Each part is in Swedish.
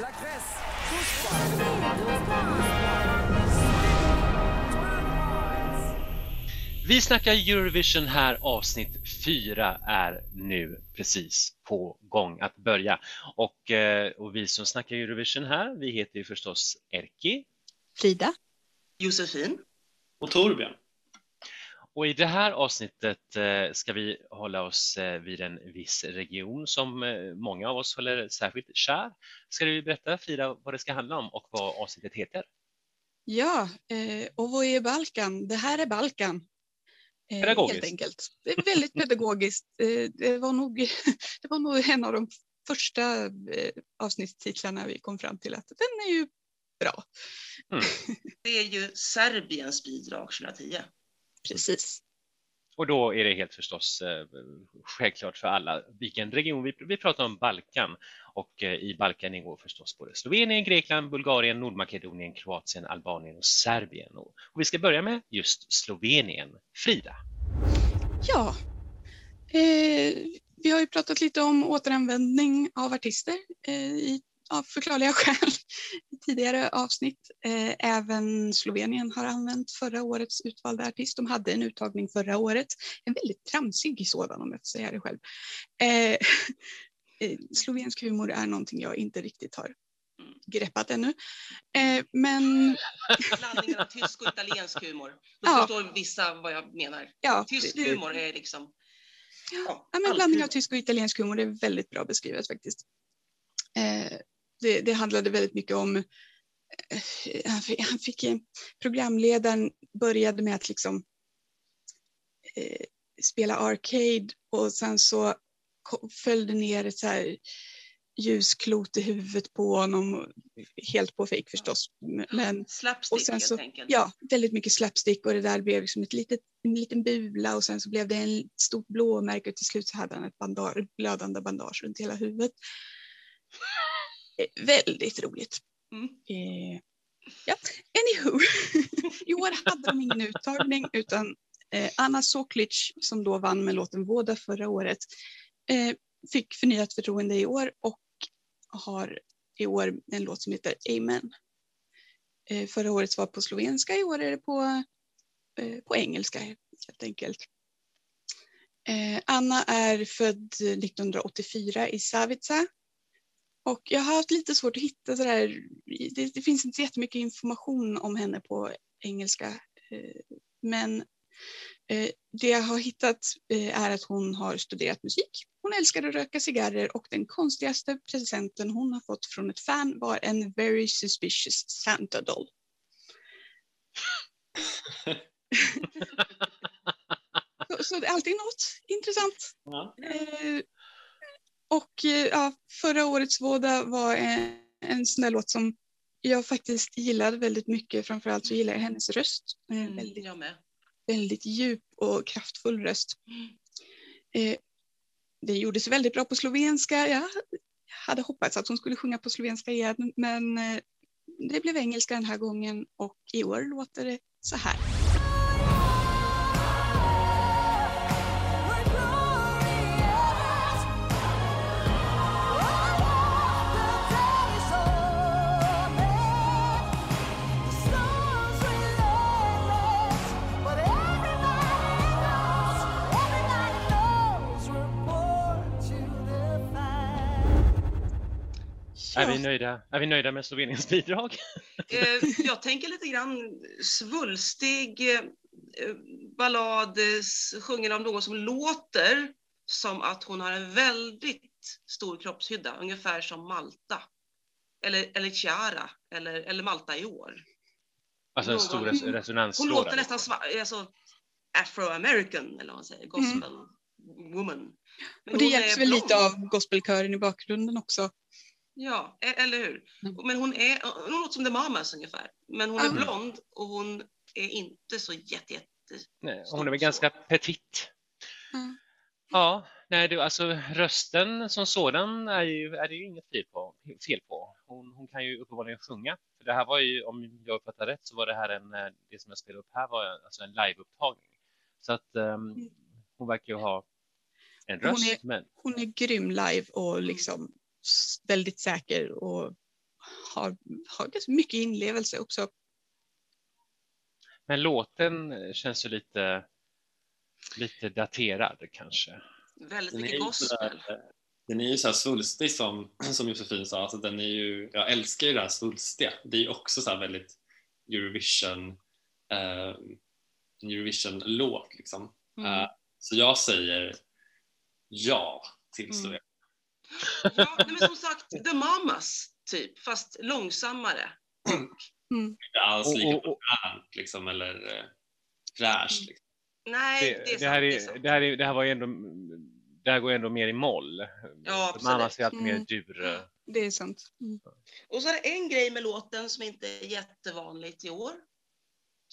La Grèce. Vi snackar Eurovision här, avsnitt fyra är nu precis på gång att börja. Och, eh, och vi som snackar Eurovision här, vi heter ju förstås Erki. Frida. Josefin. Och Torbjörn. Och i det här avsnittet eh, ska vi hålla oss eh, vid en viss region som eh, många av oss håller särskilt kär. Ska du berätta Frida vad det ska handla om och vad avsnittet heter? Ja, och vad är Balkan? Det här är Balkan. Pedagogiskt. Helt enkelt. Det är väldigt pedagogiskt. Det, var nog, det var nog en av de första avsnittstitlarna vi kom fram till att den är ju bra. Mm. Det är ju Serbiens bidrag 2010. Precis. Och då är det helt förstås eh, självklart för alla vilken region vi, vi pratar om Balkan och eh, i Balkan ingår förstås både Slovenien, Grekland, Bulgarien, Nordmakedonien, Kroatien, Albanien och Serbien. Och, och vi ska börja med just Slovenien. Frida. Ja, eh, vi har ju pratat lite om återanvändning av artister eh, i, av förklarliga skäl i tidigare avsnitt. Eh, även Slovenien har använt förra årets utvalda artist. De hade en uttagning förra året, en väldigt tramsig sådan om jag får säga det själv. Eh, eh, slovensk humor är någonting jag inte riktigt har greppat ännu. Eh, men Blandningen av tysk och italiensk humor. Då Ja. förstår vissa vad jag menar. ja, Tysk det- humor är liksom... Ja, men blandning av tysk och italiensk humor är väldigt bra beskrivet faktiskt. Eh, det, det handlade väldigt mycket om, eh, han fick, han fick, eh, programledaren började med att liksom eh, spela arcade och sen så följde ner ett så här ljusklot i huvudet på honom, helt på fejk förstås. Men Slapstick och sen helt så, enkelt. ja, väldigt mycket slapstick och det där blev liksom ett litet, en liten bula och sen så blev det en stort blåmärke och till slut så hade han ett bandage, blödande bandage runt hela huvudet. Eh, Väldigt roligt. Mm. Eh, ja, anywho. I år hade de ingen uttagning utan eh, Anna Soklic som då vann med låten Voda förra året eh, fick förnyat förtroende i år och har i år en låt som heter Amen. Eh, förra året var på slovenska, i år är det på, på engelska helt enkelt. Anna är född 1984 i Savica. Och jag har haft lite svårt att hitta sådär, det, det finns inte jättemycket information om henne på engelska. Eh, men eh, det jag har hittat eh, är att hon har studerat musik. Hon älskar att röka cigarrer och den konstigaste presenten hon har fått från ett fan var en very suspicious Santa doll. så, så det är alltid något intressant. Ja. Och eh, ja, förra årets Våda var en, en sån där låt som jag faktiskt gillade väldigt mycket. Framförallt så gillar jag hennes röst. Eh, Mm, väldigt, jag med. väldigt djup och kraftfull röst. Eh, det gjordes väldigt bra på slovenska. Jag hade hoppats att hon skulle sjunga på slovenska igen, men eh, det blev engelska den här gången och i år låter det så här. Är, vi nöjda? är vi nöjda med Sloveniens bidrag? Eh, jag tänker lite grann svulstig eh, ballad, s- sjunger om någon som låter som att hon har en väldigt stor kroppshydda, ungefär som Malta. Eller, eller Chiara, eller, eller Malta i år. Alltså en stor res- Hon resonanslåda. låter nästan sva- alltså, afro-american, eller vad man säger, gospel woman. Men Och det hon hjälps väl lite av gospelkören i bakgrunden också. Ja, e- eller hur? Mm. Men hon är, hon låter som The Mamas ungefär. Men hon är Mm. blond och hon är inte så jätte, jätte... Nej, hon är väl ganska petit. Mm. Ja, nej, du, alltså rösten som sådan är, ju, är det ju inget fel på. Fel på. Hon, hon kan ju uppenbarligen sjunga. För det här var ju, om jag uppfattar rätt, så var det här en, eh, det som jag spelade upp här var alltså en liveupptagning. Så att ehm, hon verkar ju ha en Hon röst, är- men Hon är grym live och liksom s- väldigt säker och har, har ganska mycket inlevelse också. Men låten känns ju lite, lite daterad kanske. Väldigt Den är mycket gospel. den är ju så här svulstig som, som Josefin sa. Alltså den är ju, jag älskar ju det här svulstiga. Det är ju också så här väldigt Eurovision, eh, Eurovision-låt. Liksom. Mm. Eh, så jag säger ja till Mm. Slovenien. Ja, men som sagt, The Mamas typ, fast långsammare. Inte alls lika och- och- modernt liksom, eller eh, fräscht. Liksom. Nej, det, är Det, sant. det, här är är, sant. det, här är, det här var ju ändå, det här går ändå mer i moll. Ja, För Mamma absolut. ser alltid mer Mm. dur. Det är sant. Mm. Och så är det en grej med låten som inte är jättevanligt i år.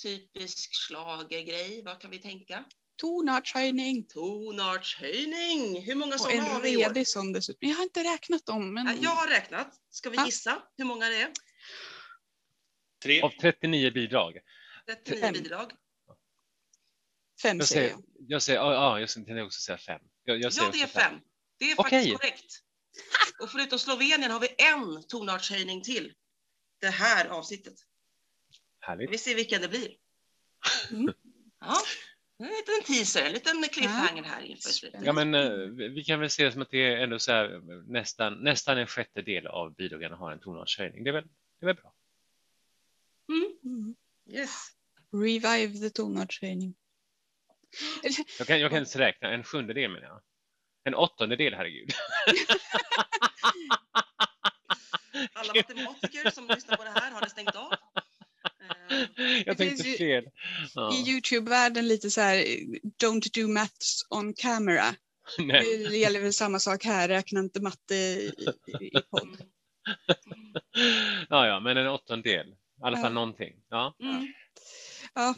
Typisk schlagergrej, vad kan vi tänka? Tonartshöjning Tonartshöjning! Hur många sådana en har vi i år? redig sån dessutom. Jag har inte räknat dem, men Ja, Jag har räknat. Ska vi Ja. gissa hur många det är? Tre. Av 39 bidrag. 39 Fem. bidrag. fem Jag säger säger, jag. jag säger, ja, ja, jag tänkte också säga fem. Jag, jag säger Ja, det är också fem. Det är Okej. faktiskt korrekt. Och förutom Slovenien har vi en tonartshöjning till. Det här avsnittet. Härligt. Vi ser vilken det blir. Mm. Ja, en liten teaser, en liten cliffhanger här inför slutet. Ja, men eh, vi kan väl se det som att det är ändå så här, nästan, nästan en sjättedel av bidragen har en tonartshöjning. Det är väl, det är väl bra. Mm. Mm. Yes. Revive the tonartshöjning. Jag kan, jag kan inte räkna, en sjundedel menar jag. En åttondedel, herregud. Alla matematiker som lyssnar på det här har det stängt av. Jag tänkte fel. Ja. I Youtube-världen lite så här, don't do maths on camera. Nej. Det gäller väl samma sak här, räkna inte matte i, i, podd. Ja, ja, men en åttondel. I alla fall Ja. någonting. Ja. Mm. Ja.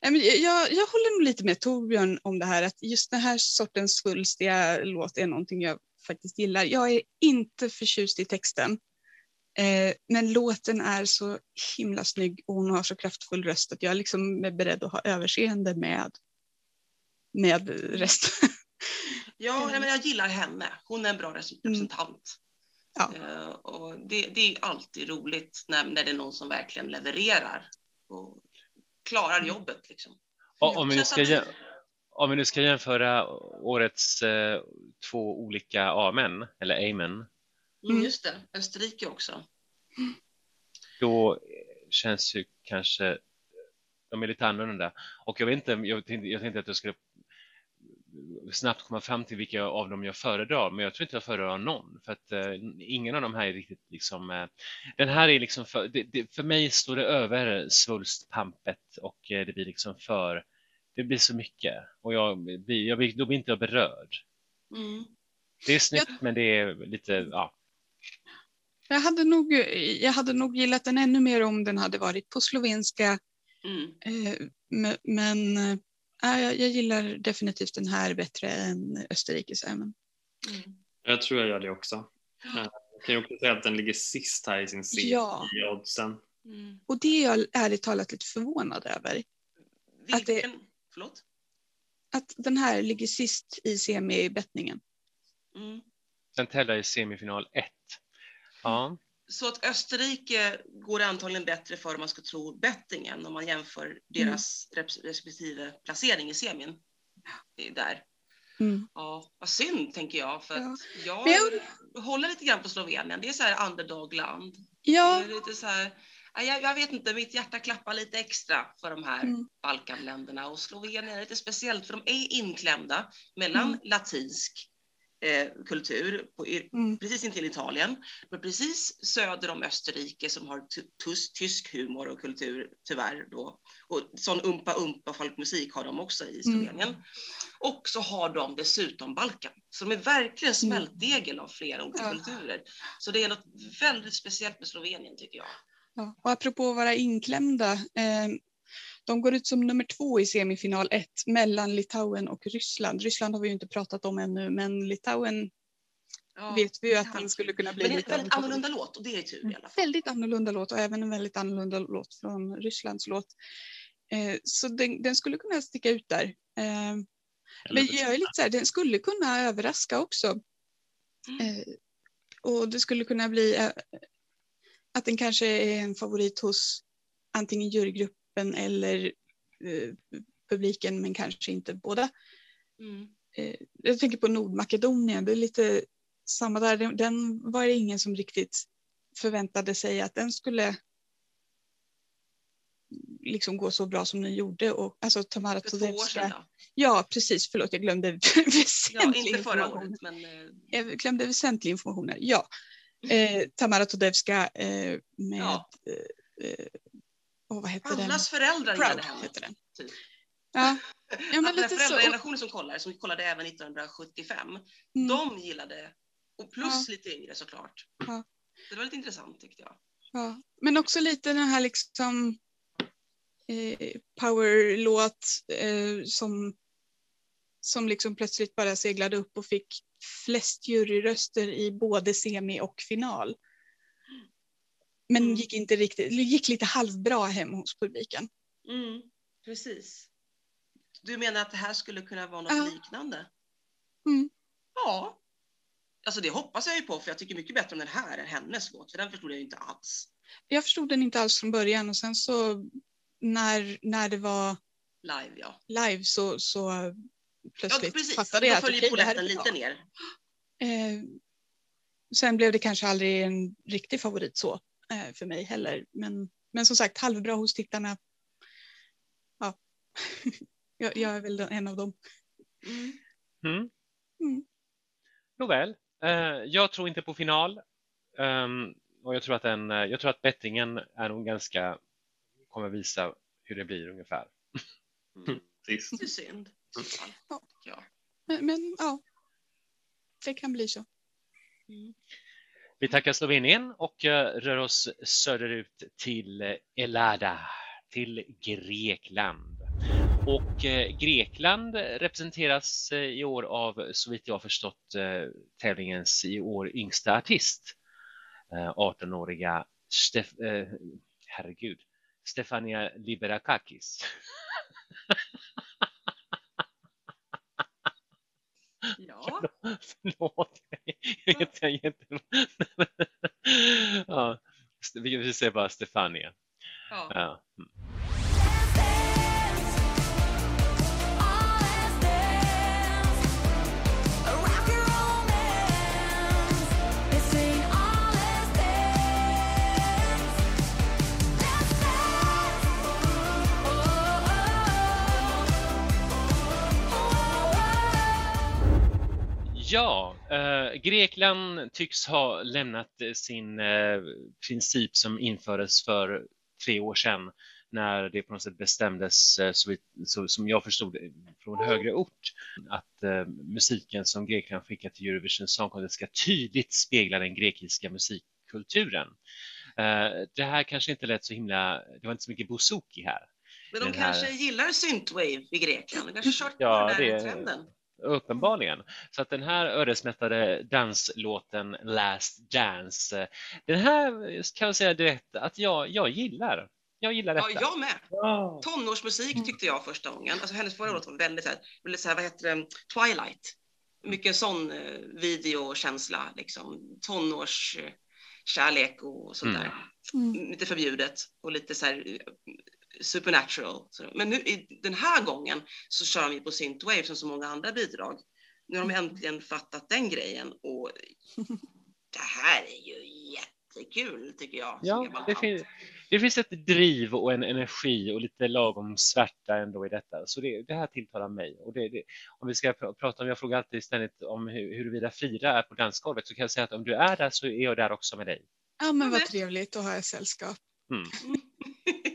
Jag, jag håller nog lite med Torbjörn om det här att just den här sortens svulstiga låt är någonting jag faktiskt gillar. Jag är inte förtjust i texten. Eh, men låten är så himla snygg och hon har så kraftfull röst att jag liksom är beredd att ha överseende med, med resten. Ja, Mm. nej, men jag gillar henne. Hon är en bra representant. Ja. Eh, och det, det är alltid roligt när, när det är någon som verkligen levererar och klarar Mm. jobbet. Liksom. Och om, vi ska, att- om vi nu ska jämföra årets eh, två olika amen, eller amen, Mm. Just det, Österrike också. då känns ju kanske de är lite annorlunda. Och jag vet inte, jag tänkte, jag tänkte att jag skulle snabbt komma fram till vilka av dem jag föredrar, men jag tror inte jag föredrar någon för att eh, ingen av de här är riktigt liksom. Eh, den här är liksom för, det, det, för mig står det över svulstpampet och eh, det blir liksom för. Det blir så mycket och jag blir, jag blir, då blir inte jag berörd. Mm. Det är snyggt, men det är lite, ja, Jag hade, nog, jag hade nog gillat den ännu mer om den hade varit på slovenska. Mm. Eh, me- men eh, jag, jag gillar definitivt den här bättre än Österrikes Amen. Mm. Jag tror jag gör det också. Eh, Jag kan ju också säga att den ligger sist här i sin serie Ja. i oddsen. Mm. Och det är jag ärligt talat lite förvånad över. Att det- Vilken? Förlåt? Att den här ligger sist i semi-bettningen. Mm. den tävlar i semifinal 1. Ja, Så att Österrike går antagligen bättre för om man ska tro bettingen om man jämför deras res- respektive placering i semin. Där. Mm. Ja, vad synd tänker jag för Ja. jag jag- håller lite grann på Slovenien. Det är så här underdog-land. Ja, lite så här, ja, jag, jag vet inte, mitt hjärta klappar lite extra för de här Mm. Balkanländerna och Slovenien är lite speciellt för de är inklämda mellan Mm. latinsk eh, kultur på, mm. precis intill Italien, men precis söder om Österrike som har tysk humor och kultur tyvärr då. Och sån umpa-umpa folkmusik har de också i Slovenien. Och så har de dessutom Balkan. Så de är verkligen smältdegel av flera olika Ja. kulturer. Så det är något väldigt speciellt med Slovenien tycker jag. Ja, och apropå att vara inklämda. Eh, de går ut som nummer två i semifinal ett mellan Litauen och Ryssland. Ryssland har vi ju inte pratat om ännu, men Litauen Ja, vet vi ju att den skulle kunna bli Men det är en väldigt annorlunda låt och det är tur i Mm, alla fall. Väldigt annorlunda låt och även en väldigt annorlunda låt från Rysslands låt. Eh, så den, den skulle kunna sticka ut där. Eh, men jag är lite så här, den skulle kunna överraska också. Mm. Eh, och det skulle kunna bli... Eh, att den kanske är en favorit hos antingen jurygruppen eller eh, publiken, men kanske inte båda. Mm. Eh, jag tänker på Nordmakedonien, det är lite samma där. Den, den var det ingen som riktigt förväntade sig att den skulle liksom gå så bra som den gjorde. Och, alltså Tamara För två år sedan då. Ja, precis. Förlåt, jag glömde Ja, väsentlig inte förra året, men eh, Jag glömde väsentlig information här. Ja. Eh, Tamara Todevska eh, med... Ja. Eh, åh, vad heter den? allas föräldrar Proud gillade henne. heter den. typ. Ja, ja men den lite så. föräldragenerationen som kollar, som kollade även 1975, Mm. de gillade, och plus Ja. lite yngre såklart. Ja. Det var lite intressant tyckte jag. Ja, men också lite den här liksom eh, powerlåt eh, som, som liksom plötsligt bara seglade upp och fick flest juryröster i både semi och final. Men Mm. gick inte riktigt, gick lite halvbra hem hos publiken. Mm, precis. Du menar att det här skulle kunna vara något Ja. liknande? Mm. Ja. Alltså det hoppas jag ju på, för jag tycker mycket bättre om den här än hennes låt, för den förstod jag ju inte alls. Jag förstod den inte alls från början och sen så när, när det var Live, ja. live så, så Ja, plötsligt precis. fattade jag att okej, det här är lite ner. Eh, sen blev det kanske aldrig en riktig favorit så för mig heller. Men, men som sagt, halvbra hos tittarna. Ja, jag, jag är väl en av dem. Mm. Mm. Mm. Nåväl, eh, jag tror inte på final. Ehm, och jag tror att, den, eh, jag tror att bettingen är nog ganska, kommer visa hur det blir ungefär. Mm. Det är synd. Ja. Men, men ja, det kan bli så. Mm. Vi tackar Slovenien och eh, rör oss söderut till eh, Elada, till Grekland. Och eh, Grekland representeras i år av, så vitt jag har förstått, tävlingens i år yngsta artist. 18-åriga Stef herregud, Stefania Liberakakis. Ja, Förlåt, jag vet jag inte. ja, vi säger bara Stefania. ja. Ja. Ja, eh, Grekland tycks ha lämnat sin eh, princip som infördes för tre år sedan när det på något sätt bestämdes, eh, så, vitt- så, som jag förstod från högre ort, att eh, musiken som Grekland skickar till Eurovision Song Contest ska tydligt spegla den grekiska musikkulturen. Eh, det här kanske inte lät så himla, det var inte så mycket bouzouki här. Men de här- kanske gillar synthwave i Grekland. De kanske kört på Ja, den där det- trenden. Uppenbarligen. Så att den här ödesmättade danslåten Last Dance, eh, den här kan jag säga direkt att jag, jag gillar. Jag gillar Ja, detta. jag med. Ja. Tonårsmusik tyckte jag första gången. Alltså hennes förra låt var väldigt så här, väldigt så här vad heter det, Twilight. Mycket sån eh, videokänsla, liksom. Tonårskärlek och sånt Mm. där. Mm. Lite förbjudet och lite så här supernatural. Men nu i den här gången så kör de ju på synthwave som så många andra bidrag. Nu har de äntligen fattat den grejen och det här är ju jättekul tycker jag. Ja, det, fin- det finns ett driv och en energi och lite lagom svärta ändå i detta. Så det, det här tilltalar mig. Och det, det, om vi ska pr- prata om, jag frågar alltid ständigt om hur, huruvida Frida är på dansgolvet, så kan jag säga att om du är där så är jag där också med dig. Ja, men vad men- trevligt, har jag sällskap. Mm.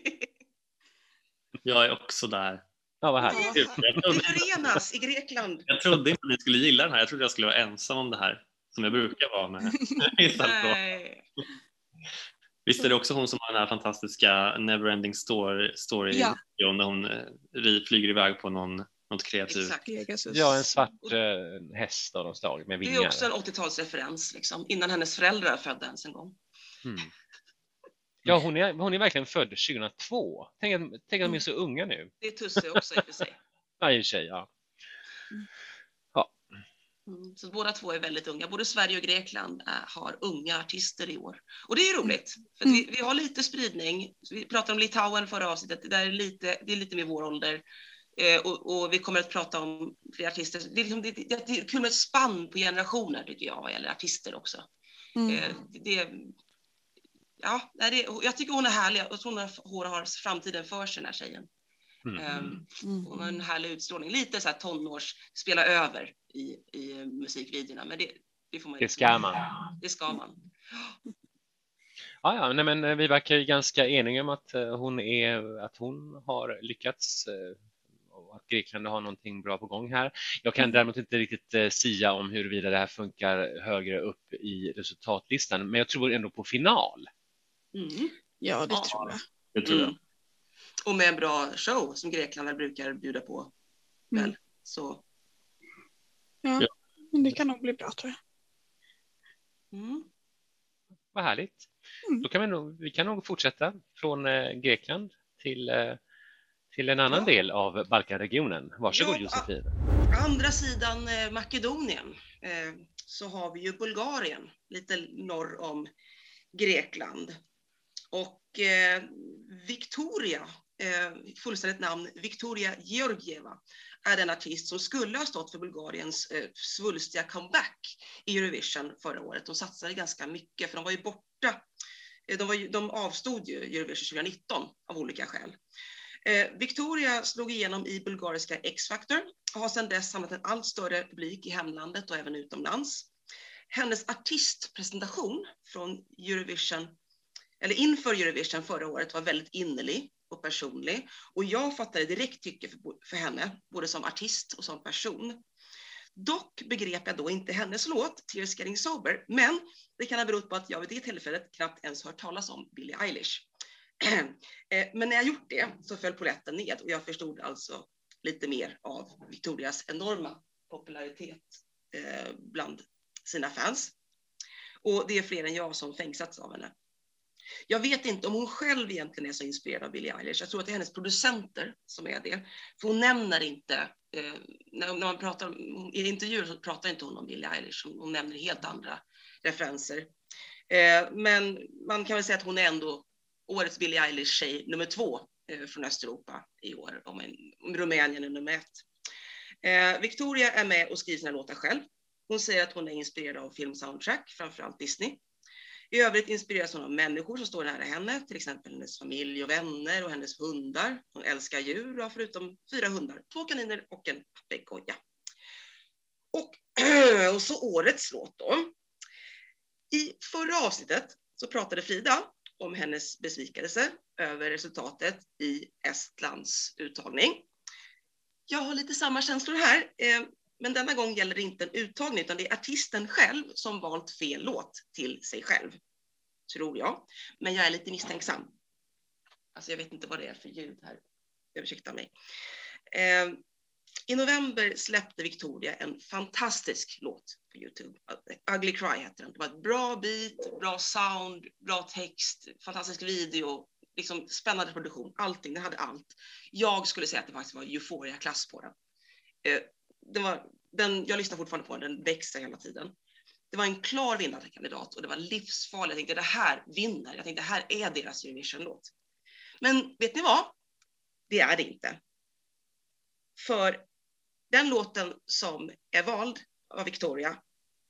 Jag är också där. Ja, vad härligt. Vi förenas i Grekland. jag trodde inte ni skulle gilla den här. Jag trodde jag skulle vara ensam om det här. Som jag brukar vara med. Nej. Visst är det också hon som har den här fantastiska Neverending Story, story Ja. där hon eh, flyger iväg på någon, något kreativt. Exakt. Pegasus. Ja, en svart eh, häst av något slag med Det vingar. är också en 80-talsreferens, liksom, innan hennes föräldrar födde ens en gång. Mm. Ja, hon är, hon är verkligen född 2002. Tänk att, tänk att de är så unga nu. Det är Tusse också i och för sig. Varje tjej, ja. Ja. Mm, så båda två är väldigt unga. Både Sverige och Grekland är, har unga artister i år. Och det är roligt, för Mm. vi, vi har lite spridning. Vi pratade om Litauen förra avsnittet, det, där är lite, det är lite med vår ålder. Eh, och, och vi kommer att prata om fler artister. Det är, liksom, det, det, det är kul med ett spann på generationer tycker jag vad gäller artister också. Mm. Eh, det, ja, det, jag tycker hon är härlig. Jag tror hon har, framtiden för sig den här tjejen. Mm. Mm. hon har en härlig utstrålning. Lite så här tonårs, spela över i, i musikvideorna. Men det, det får man Det ska man. Det ska man. Ja, ja, nej, men eh, vi verkar ju ganska eniga om att eh, hon, är, att hon har lyckats eh, och att Grekland har någonting bra på gång här. Jag kan däremot inte riktigt sia om huruvida det här funkar högre upp i resultatlistan, men jag tror ändå på final. Mm. Ja, det Ja. tror jag. Det tror jag. Mm. Och med en bra show som Grekland väl brukar bjuda på. Mm. Väl? Så, Men det kan nog bli bra tror jag. mm. Vad härligt. Mm. Då kan vi, nog, vi kan nog fortsätta från eh, Grekland till, eh, till en annan Ja. del av Balkanregionen. Varsågod Ja, Josefin. Andra sidan eh, Makedonien eh, så har vi ju Bulgarien lite norr om Grekland. Och eh, Victoria, eh, fullständigt namn Victoria Georgieva, är den artist som skulle ha stått för Bulgariens eh, svulstiga comeback i Eurovision förra året. De satsade ganska mycket för de var ju borta. Eh, de, var ju, de avstod ju Eurovision 2019 av olika skäl. Eh, Victoria slog igenom i bulgariska X-Factor och har sedan dess samlat en allt större publik i hemlandet och även utomlands. Hennes artistpresentation från Eurovision, eller inför Eurovision förra året var väldigt innerlig och personlig och jag fattade direkt tycke för, för henne, både som artist och som person. Dock begrep jag då inte hennes låt Tears Getting Sober, men det kan ha berott på att jag vid det tillfället knappt ens hört talas om Billie Eilish. Eh, men när jag gjort det så föll polletten ned och jag förstod alltså lite mer av Victorias enorma popularitet eh, bland sina fans. Och det är fler än jag som fängsats av henne. Jag vet inte om hon själv egentligen är så inspirerad av Billie Eilish. Jag tror att det är hennes producenter som är det. För hon nämner inte, eh, när, man pratar i intervjuer så pratar inte hon om Billie Eilish. Hon, hon nämner helt andra referenser. Eh, men man kan väl säga att hon är ändå årets Billie Eilish-tjej nummer två eh, från Östeuropa i år, om, en, om Rumänien är nummer ett. Eh, Victoria är med och skriver sina låtar själv. Hon säger att hon är inspirerad av filmsoundtrack, framförallt Disney. I övrigt inspireras hon av människor som står nära henne, till exempel hennes familj och vänner och hennes hundar. Hon älskar djur och har förutom fyra hundar, två kaniner och en papegoja. Och, och så årets låt då. I förra avsnittet så pratade Frida om hennes besvikelse över resultatet i Estlands uttagning. Jag har lite samma känslor här, eh, men denna gång gäller det inte en uttagning utan det är artisten själv som valt fel låt till sig själv. Tror jag. Men jag är lite misstänksam. Alltså jag vet inte vad det är för ljud här. Ursäkta mig. Eh, I november släppte Victoria en fantastisk låt på Youtube. Ugly Cry heter den. Det var ett bra beat, bra sound, bra text, fantastisk video, liksom spännande produktion. Allting, den hade allt. Jag skulle säga att det faktiskt var Euphoria-klass på den. Eh, det var, den. Jag lyssnar fortfarande på den, den växer hela tiden. Det var en klar vinnande kandidat, och det var livsfarligt. Jag tänkte det här vinner. Jag tänkte det här är deras Eurovision-låt. Men vet ni vad? Det är det inte. För den låten som är vald av Victoria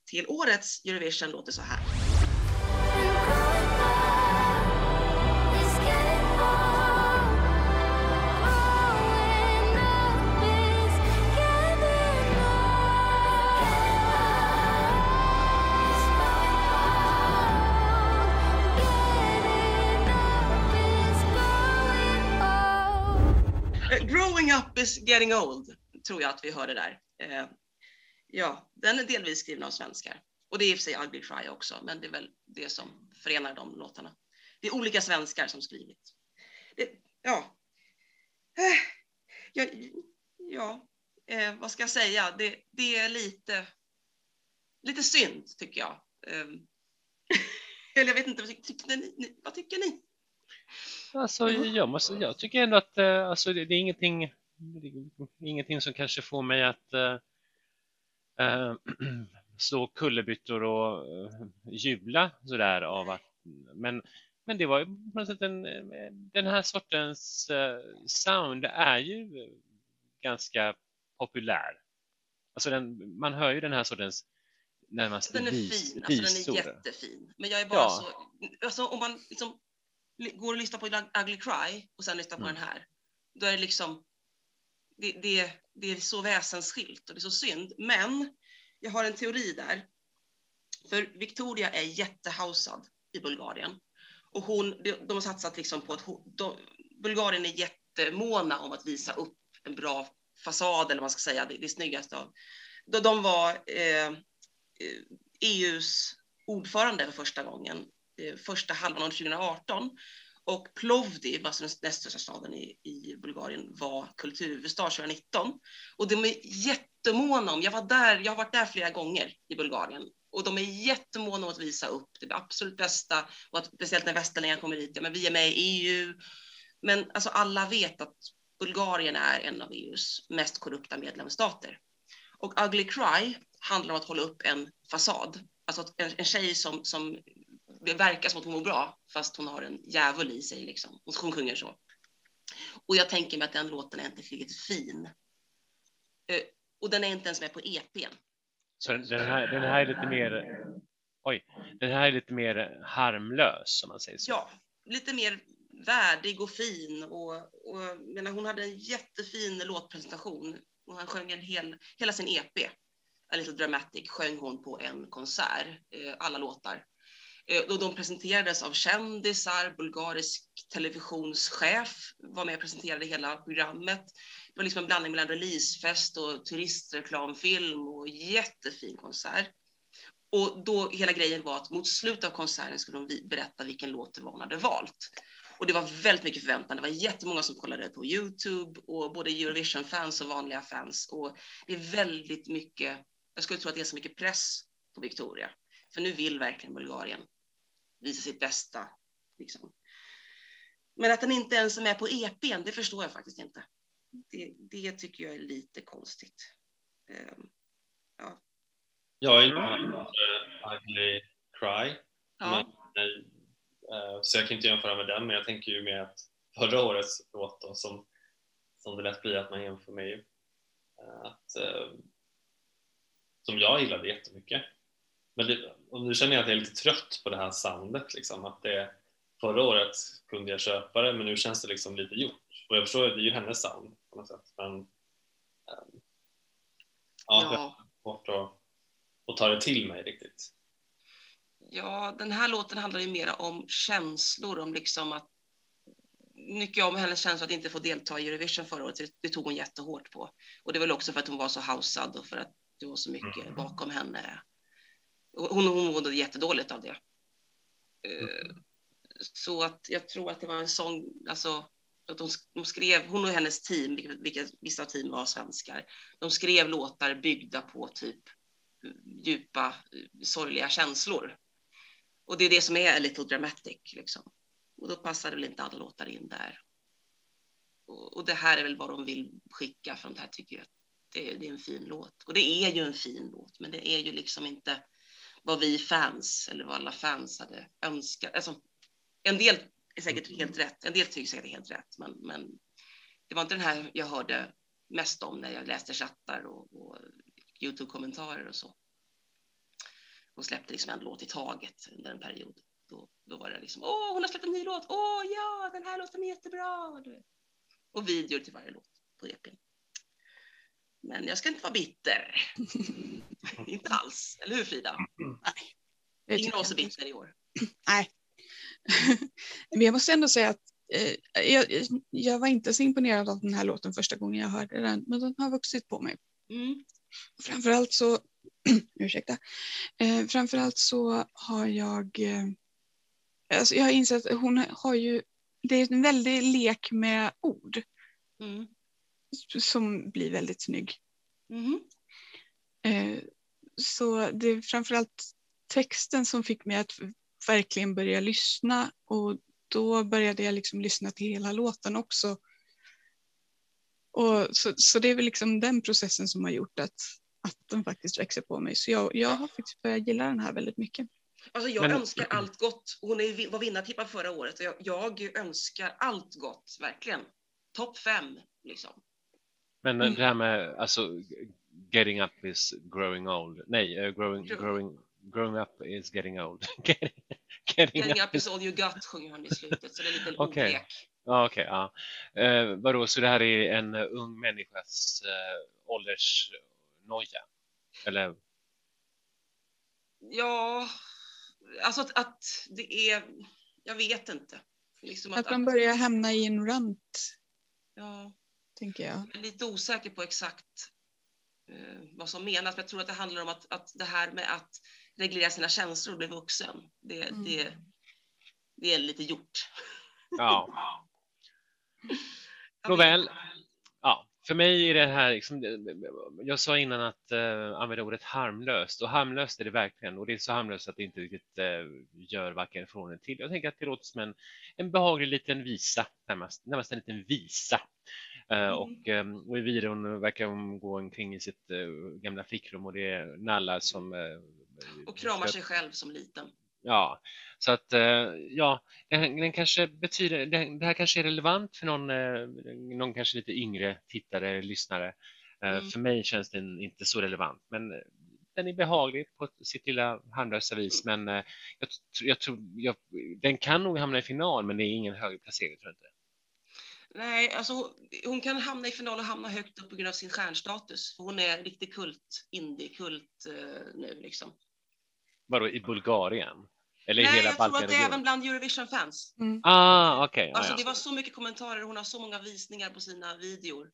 till årets Eurovision låter så här. Growing up is getting old, tror jag att vi hörde där. Eh, ja, den är delvis skriven av svenskar. Och det är i och för sig Ugly Cry också, men det är väl det som förenar de låtarna. Det är olika svenskar som skrivit. Det, ja. Eh, ja, ja eh, vad ska jag säga? Det, det är lite, lite synd, tycker jag. Eh, eller jag vet inte, vad tycker ni? Vad tycker ni? Alltså, jag, måste, jag tycker ändå att eh, alltså, det, det, är ingenting, ingenting som kanske får mig att, eh, slå kullerbyttor och eh, jubla sådär av att men, men det var ju på något sätt en, den här sortens sound är ju ganska populär. Alltså den, man hör ju den här sortens närmast Den är vis, fin, alltså visor. den är jättefin. Men jag är bara Ja. så, alltså om man liksom li- går och lyssnar på Ugly Cry och sen lyssnar på Mm. den här, då är det liksom, det, det, det är så väsensskilt och det är så synd. Men jag har en teori där. För Victoria är jättehausad i Bulgarien. Och hon, de, har satsat liksom på att de, Bulgarien är jättemåna om att visa upp en bra fasad, eller vad man ska säga, det, det snyggaste av. De, de var eh, eh e EUs ordförande för första gången, eh, första halvan av 2018. Och Plovdiv, alltså den näst största staden i, i Bulgarien, var kulturhuvudstad 2019. Och de är jättemåna om, jag var där, jag har varit där flera gånger i Bulgarien, och de är jättemåna om att visa upp det absolut bästa, och att, speciellt när västerlänningar kommer hit, ja men vi är med i EU. Men alltså alla vet att Bulgarien är en av EUs mest korrupta medlemsstater. Och Ugly Cry handlar om att hålla upp en fasad. Alltså en, en tjej som, som det verkar som att hon mår bra, fast hon har en djävul i sig. Liksom. Hon, sjunger så. Och jag tänker mig att den låten är inte riktigt fin. Eh, och den är inte ens med på EPn. Så den här, den här är lite mer, oj, den här är lite mer harmlös om man säger så. Ja, lite mer värdig och fin. Och, och menar, hon hade en jättefin låtpresentation. Och han sjöng en hel, hela sin EP, A Little Dramatic, sjöng hon på en konsert, eh, alla låtar. Eh, och de presenterades av kändisar, bulgarisk televisionschef var med och presenterade hela programmet. Det var liksom en blandning mellan releasefest och turistreklamfilm och jättefin konsert. Och då hela grejen var att mot slutet av konserten skulle de berätta vilken låt det var hon hade valt. Och det var väldigt mycket förväntan. Det var jättemånga som kollade på Youtube och både Eurovision-fans och vanliga fans. Och det är väldigt mycket, jag skulle tro att det är så mycket press på Victoria. För nu vill verkligen Bulgarien visa sitt bästa. Liksom. Men att den inte ens är med på EPn, det förstår jag faktiskt inte. Det, det tycker jag är lite konstigt. Ehm, Jag är inte uh, Ugly Cry, ja. Nej, eh, så jag kan inte jämföra med den, men jag tänker ju med att förra årets låt då, som, som det lätt blir att man jämför med, eh, att, eh, som jag gillade jättemycket. Men det, och nu känner jag att jag är lite trött på det här soundet, liksom, att det, förra året kunde jag köpa det, men nu känns det liksom lite gjort. Och jag förstår att det är ju hennes sound på något sätt, men eh, ja, jag ja. har svårt att, att ta det till mig riktigt. Ja, den här låten handlar ju mera om känslor, om liksom att mycket om hennes känsla att inte få delta i Eurovision förra året, det, det tog hon jättehårt på. Och det var väl också för att hon var så hausad och för att det var så mycket Mm. bakom henne. Hon, hon mådde jättedåligt av det. Eh, Så att jag tror att det var en sång, alltså att de, de skrev, hon och hennes team, vilka, vilka vissa team var svenskar, de skrev låtar byggda på typ djupa, sorgliga känslor. Och det är det som är a little dramatic. Liksom. Och då passar det väl inte alla låtar in där. Och, och det här är väl vad de vill skicka, för de här tycker jag det, är- det är en fin låt. Och det är ju en fin låt, men det är ju liksom inte vad vi fans, eller vad alla fans hade önskat. Alltså, en del är säkert helt rätt, en del tycker säkert helt rätt, men, men det var inte den här jag hörde mest om när jag läste chattar och, och Youtube-kommentarer och så. Hon släppte liksom en låt i taget under en period. Då, då var det liksom, åh, hon har släppt en ny låt, åh ja, den här låten är jättebra. Och videor till varje låt på EPn. Men jag ska inte vara bitter. inte alls, eller hur Frida? Det Ingen bitter i år. Men jag måste ändå säga att eh, jag, jag var inte så imponerad av den här låten första gången jag hörde den, men den har vuxit på mig. Mm. Framförallt så, ursäkta, eh, framförallt så har jag, eh, alltså jag har insett att hon har ju, det är en väldig lek med ord Mm. som blir väldigt snygg. Mhm. Eh, så det är framförallt texten som fick mig att verkligen börja lyssna och då började jag liksom lyssna till hela låten också. Och så, så det är väl liksom den processen som har gjort att att den faktiskt växer på mig. Så jag, jag har faktiskt börjat gilla den här väldigt mycket. Alltså jag Men- önskar allt gott. Hon är, var vinnartippad förra året och jag, jag önskar allt gott, verkligen. Topp fem, liksom. Men Mm. det här med alltså getting up is growing old. Nej, eh, growing, Grow- growing, growing up is getting old. getting, getting Getting up up is all you got sjunger han i slutet, så det är lite Okej. ordlek. Ja, okej. ja. Eh, vadå, så det här är en ung människas eh, åldersnoja? Eller? Ja, alltså att, att det är, jag vet inte. Liksom att, Att man börjar hamna i en rant, ja, tänker jag. jag är lite osäker på exakt vad som menas, men jag tror att det handlar om att, att det här med att reglera sina känslor och bli vuxen, det, Mm. det, det är lite gjort. Ja. Jag Nåväl. Ja, för mig är det här, liksom, jag sa innan att uh, använda ordet harmlöst och harmlöst är det verkligen och det är så harmlöst att det inte riktigt eh, gör varken från eller till. Jag tänker att det låter som en, en behaglig liten visa, närmast, närmast en liten visa. Eh, Mm. och, eh, och i videon verkar hon gå omkring i sitt eh, gamla flickrum och det är nallar som eh, Och kramar sig själv som liten. Ja, så att ja, den, den kanske betyder, den, det här kanske är relevant för någon, någon kanske lite yngre tittare, lyssnare. Mm. För mig känns den inte så relevant, men den är behaglig på sitt lilla harmlösa vis. Men eh, jag, jag tror, jag, den kan nog hamna i final, men det är ingen hög placering tror jag inte. Nej, alltså hon- hon kan hamna i final och hamna högt upp på grund av sin stjärnstatus. Hon är riktig kult, indie-kult eh, nu liksom. Vadå, i Bulgarien? Eller i Nej, hela jag tror att det är även bland Eurovision-fans. Ah, okej. ja, Alltså ja. det var så mycket kommentarer, hon har så många visningar på sina videor.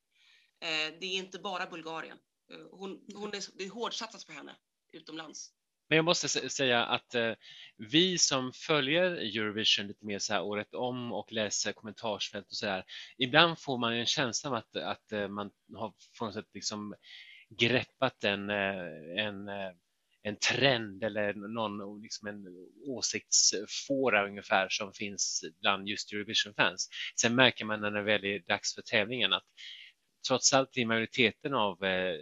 Eh, det är inte bara Bulgarien. Eh, hon, hon är, det är hårdsatsat på henne utomlands. Men jag måste säga att eh, vi som följer Eurovision lite mer så här året om och läser kommentarsfält och så där, ibland får man en känsla av att, att eh, man har på något sätt liksom greppat en, eh, en, eh, en trend eller någon liksom en åsiktsfåra ungefär som finns bland just Eurovision-fans. Sen märker man när det väl är dags för tävlingen att trots allt är majoriteten av eh,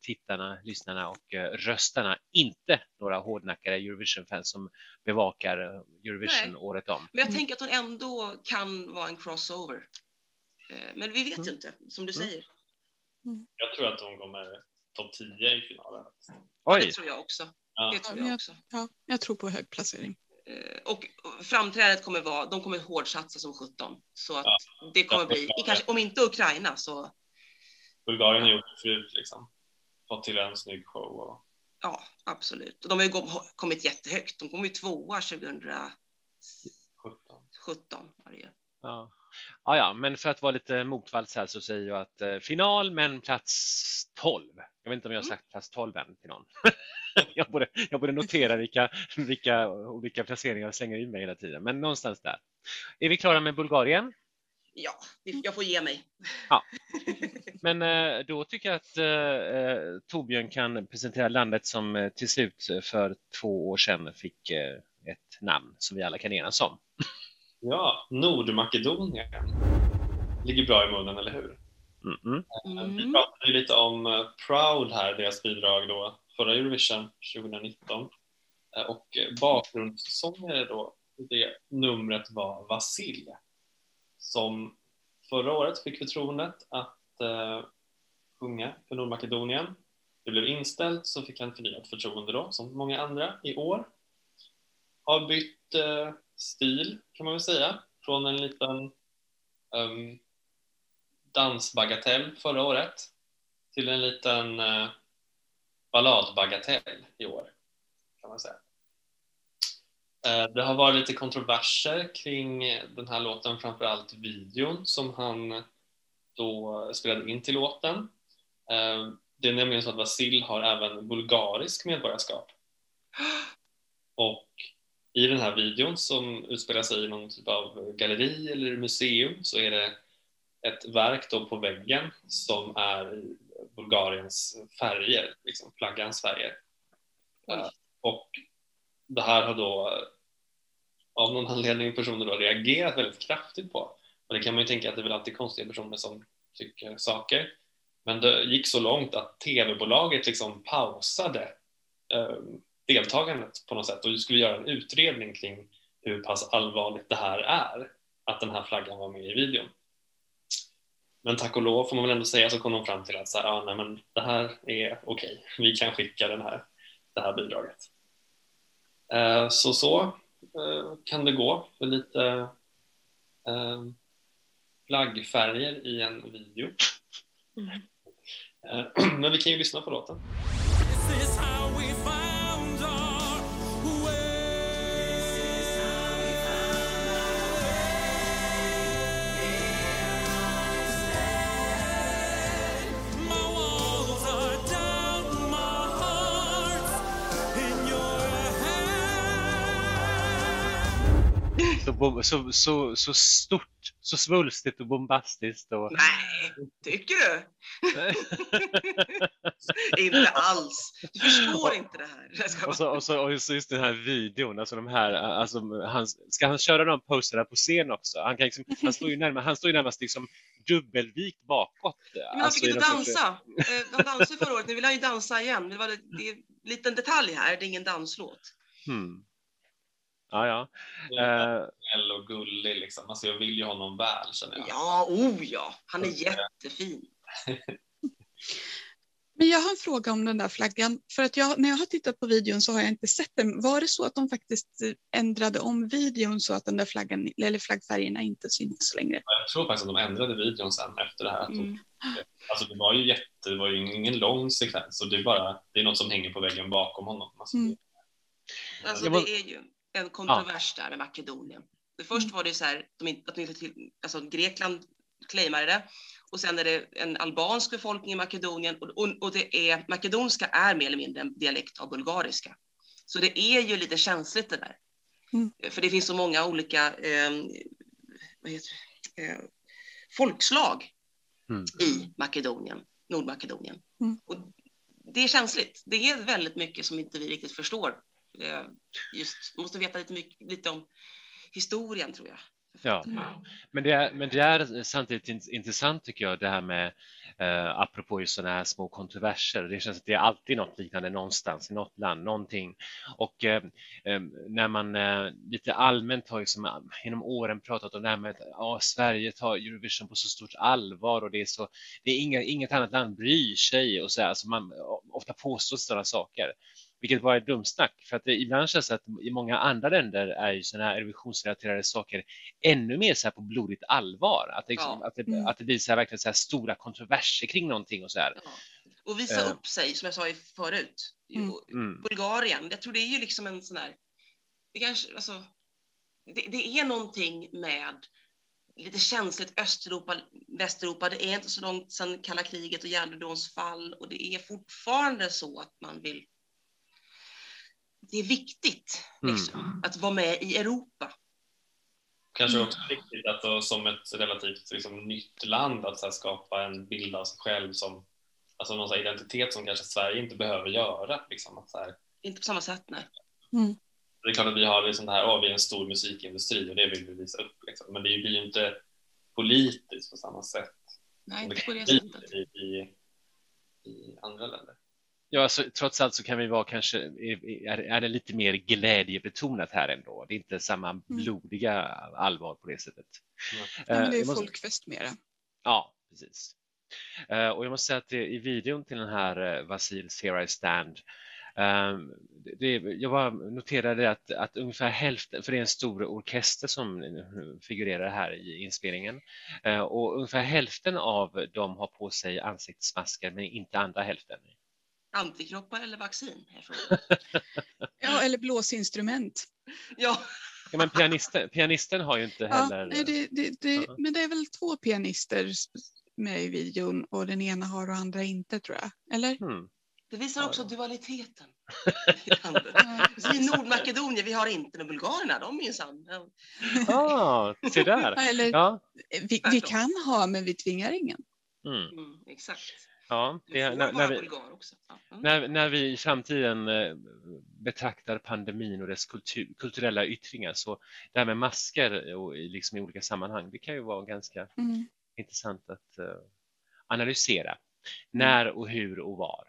tittarna, lyssnarna och eh, röstarna inte några hårdnackade Eurovision-fans som bevakar eh, Eurovision Nej. året om. Men jag Mm. tänker att hon ändå kan vara en crossover. Men vi vet ju inte, som du Mm. säger. Jag tror att hon kommer topp 10 i finalen. Oj, Det tror jag också. Ja. Det tror Ja, jag också. Ja, jag tror på hög placering. Och framträdandet kommer vara, de kommer hårdsatsa som 17. Så att Ja. det kommer bli, kanske, om inte Ukraina så Bulgarien har gjort förut liksom. Fått till en snygg show. Och... ja, absolut. Och de har ju kommit jättehögt. De kom ju tvåa 2017. 17. var det ju. ja. Ja, ja, men för att vara lite motvalls här så säger jag att eh, final men plats 12. Jag vet inte om jag har sagt plats 12 än till någon. jag, borde, jag borde notera vilka, vilka olika placeringar jag slänger in mig hela tiden, men någonstans där. Är vi klara med Bulgarien? Ja, jag får ge mig. Men eh, då tycker jag att eh, eh, Torbjörn kan presentera landet som till slut för två år sedan fick eh, ett namn som vi alla kan enas om. Ja, Nordmakedonien. Ligger bra i munnen, eller hur? Mm -mm. Vi pratade ju lite om Proud här, deras bidrag då, förra Eurovision 2019. Eh, Och bakgrundssångare då, det numret var Vasil. Som förra året fick förtroendet att eh, sjunga för Nordmakedonien. Det blev inställt så fick han förnyat förtroende då, som många andra i år. Har bytt eh, stil kan man väl säga, från en liten um, dansbagatell förra året till en liten eh, balladbagatell i år, kan man säga. Eh, det har varit lite kontroverser kring den här låten, framförallt videon som han då spelade in till låten. Eh, det är nämligen så att Vasil har även bulgarisk medborgarskap. Och i den här videon som utspelar sig i någon typ av galleri eller museum så är det ett verk då på väggen som är Bulgariens färger, liksom flaggans färger. Och det här har då av någon anledning personer har reagerat väldigt kraftigt på. Och det kan man ju tänka att det är väl alltid konstiga personer som tycker saker. Men det gick så långt att tv-bolaget liksom pausade eh, deltagandet på något sätt och skulle göra en utredning kring hur pass allvarligt det här är, att den här flaggan var med i videon. Men tack och lov får man väl ändå säga så kom de fram till att så här, ah, nej, men det här är okej, vi kan skicka den här, det här bidraget. Eh, så så kan det gå för lite eh, flaggfärger i en video. Mm. Eh, men vi kan ju lyssna på låten. Hand. Så, bom- så, så, så stort, så svulstigt och bombastiskt. Och... Nej, tycker du? inte alls. Du förstår inte det här. Och så, och, så, och så just den här videon, alltså de här, alltså han, ska han köra de posterna på scen också? Han, kan liksom, han står ju närmast, han står ju närmast liksom dubbelvikt bakåt. Men han alltså, fick inte dansa. Eh, Han dansade förra året, nu vill han ju dansa igen. Det var det, det är en liten detalj här, det är ingen danslåt. Hmm. Ja, ja. Eh, snäll och gullig liksom. Alltså jag vill ju honom väl känner jag. Ja, oh ja, han är jättefin. Men jag har en fråga om den där flaggan. För att jag, när jag har tittat på videon så har jag inte sett den. Var det så att de faktiskt eh, ändrade om videon så att den där flaggan, eller flaggfärgerna inte syntes längre? Jag tror faktiskt att de ändrade videon sen efter det här. Mm. Alltså det var ju jätte, det var ju ingen lång sekvens och det är bara, det är något som hänger på väggen bakom honom. Alltså, Mm. Alltså, det är ju en kontrovers där med Makedonien. För först var det så här, de att de alltså Grekland claimade det och sen är det en albansk befolkning i Makedonien och, och, och det är, makedonska är mer eller mindre en dialekt av bulgariska. Så det är ju lite känsligt det där. Mm. För det finns så många olika eh? Eh, folkslag Mm. i Makedonien, Nordmakedonien. Mm. Och det är känsligt. Det är väldigt mycket som inte vi riktigt förstår. Eh, Just, måste veta lite, mycket, lite om historien tror jag. Ja. Men det, är, men det är samtidigt int- intressant tycker jag det här med eh, apropå just sådana här små kontroverser. Det känns att det är alltid något liknande någonstans i något land, någonting. Och eh, eh, när man eh, lite allmänt har liksom, eh, genom åren pratat om det här med att ja, Sverige tar Eurovision på så stort allvar och det är så, det är inga, inget annat land bryr sig och så här, alltså man ofta påstår sådana saker. Vilket bara är dumsnack, för att det, ibland känns det att i många andra länder är ju sådana här Eurovisionsrelaterade saker ännu mer så här på blodigt allvar. Att det, liksom, Ja. att det, Mm. att det blir så här verkligen så här stora kontroverser kring någonting och så här. Ja. Och visa Eh. upp sig, som jag sa i förut. Mm. Mm. Bulgarien, jag tror det är ju liksom en sån här... Det, kanske, alltså, det, det är någonting med lite känsligt Östeuropa, Västeuropa. Det är inte så långt sedan kalla kriget och järnridåns fall och det är fortfarande så att man vill... Det är viktigt Mm. liksom, att vara med i Europa. Kanske också viktigt att då, som ett relativt liksom, nytt land att så här, skapa en bild av sig själv som alltså någon här, identitet som kanske Sverige inte behöver göra. Liksom, att, så här, Inte på samma sätt, nej. det är klart att vi har liksom det här, oh, vi är en stor musikindustri och det vill vi visa upp. Liksom. Men det blir ju inte politiskt på samma sätt Nej, som det inte på det sättet. i, i, i andra länder. Ja, alltså, trots allt så kan vi vara kanske, är, är det lite mer glädjebetonat här ändå. Det är inte samma blodiga allvar på det sättet. Ja, Eh, men det är måste- folkfest mera. Ja, precis. Eh, och jag måste säga att det, i videon till den här uh, Vasils Here I Stand ehm, det, jag bara noterade att, att ungefär hälften, för det är en stor orkester som eh, figurerar här i inspelningen, eh, och ungefär hälften av dem har på sig ansiktsmasker men inte andra hälften. Antikroppar eller vaccin? Ja, eller blåsinstrument. Ja, Ja, men pianisten, pianisten har ju inte Ja, heller... nej, det, det, det, Ja. Men det är väl två pianister med i videon och den ena har och andra inte tror jag. Eller? Hmm. det visar Ja, också ja. dualiteten. I Nordmakedonien, vi har inte med bulgarerna, de minsann. Ja. Ah, se där! Ja, eller Ja, vi, vi kan ha men vi tvingar ingen. mm. Mm, exakt. Ja Du det, får när, när, vi, bulgar också. Ja. Mm. när, när vi i framtiden eh, betraktar pandemin och dess kultur, kulturella yttringar så det här med masker och, i- liksom i olika sammanhang, det kan ju vara ganska Mm. intressant att eh, analysera. När och hur och var.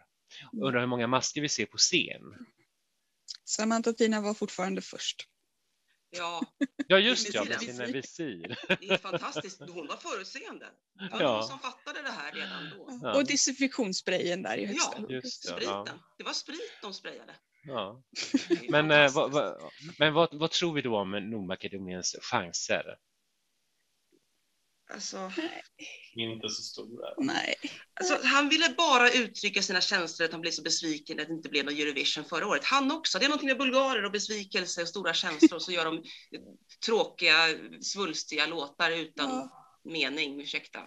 Undrar hur många masker vi ser på scen. Samantha Tina var fortfarande först. Ja, Ja just ja, med sina visir. det är fantastiskt. Hon var förutseende. Det var Ja. någon som fattade det här redan då. Ja. Och desinfektionssprayen där i högsta Ja. Just det, Spriten. ja. Det var sprit de sprayade. Ja. Men, eh, vad, fantastiskt. vad, men vad, vad tror vi då om Nordmakedoniens chanser? Alltså, Inte så stora. Nej. alltså, han ville bara uttrycka sina känslor, att han blev så besviken att det inte blev någon Eurovision förra året. Han också. Det är någonting med bulgarer och besvikelse och stora känslor, så gör de tråkiga, svulstiga låtar utan Ja. mening. Ursäkta.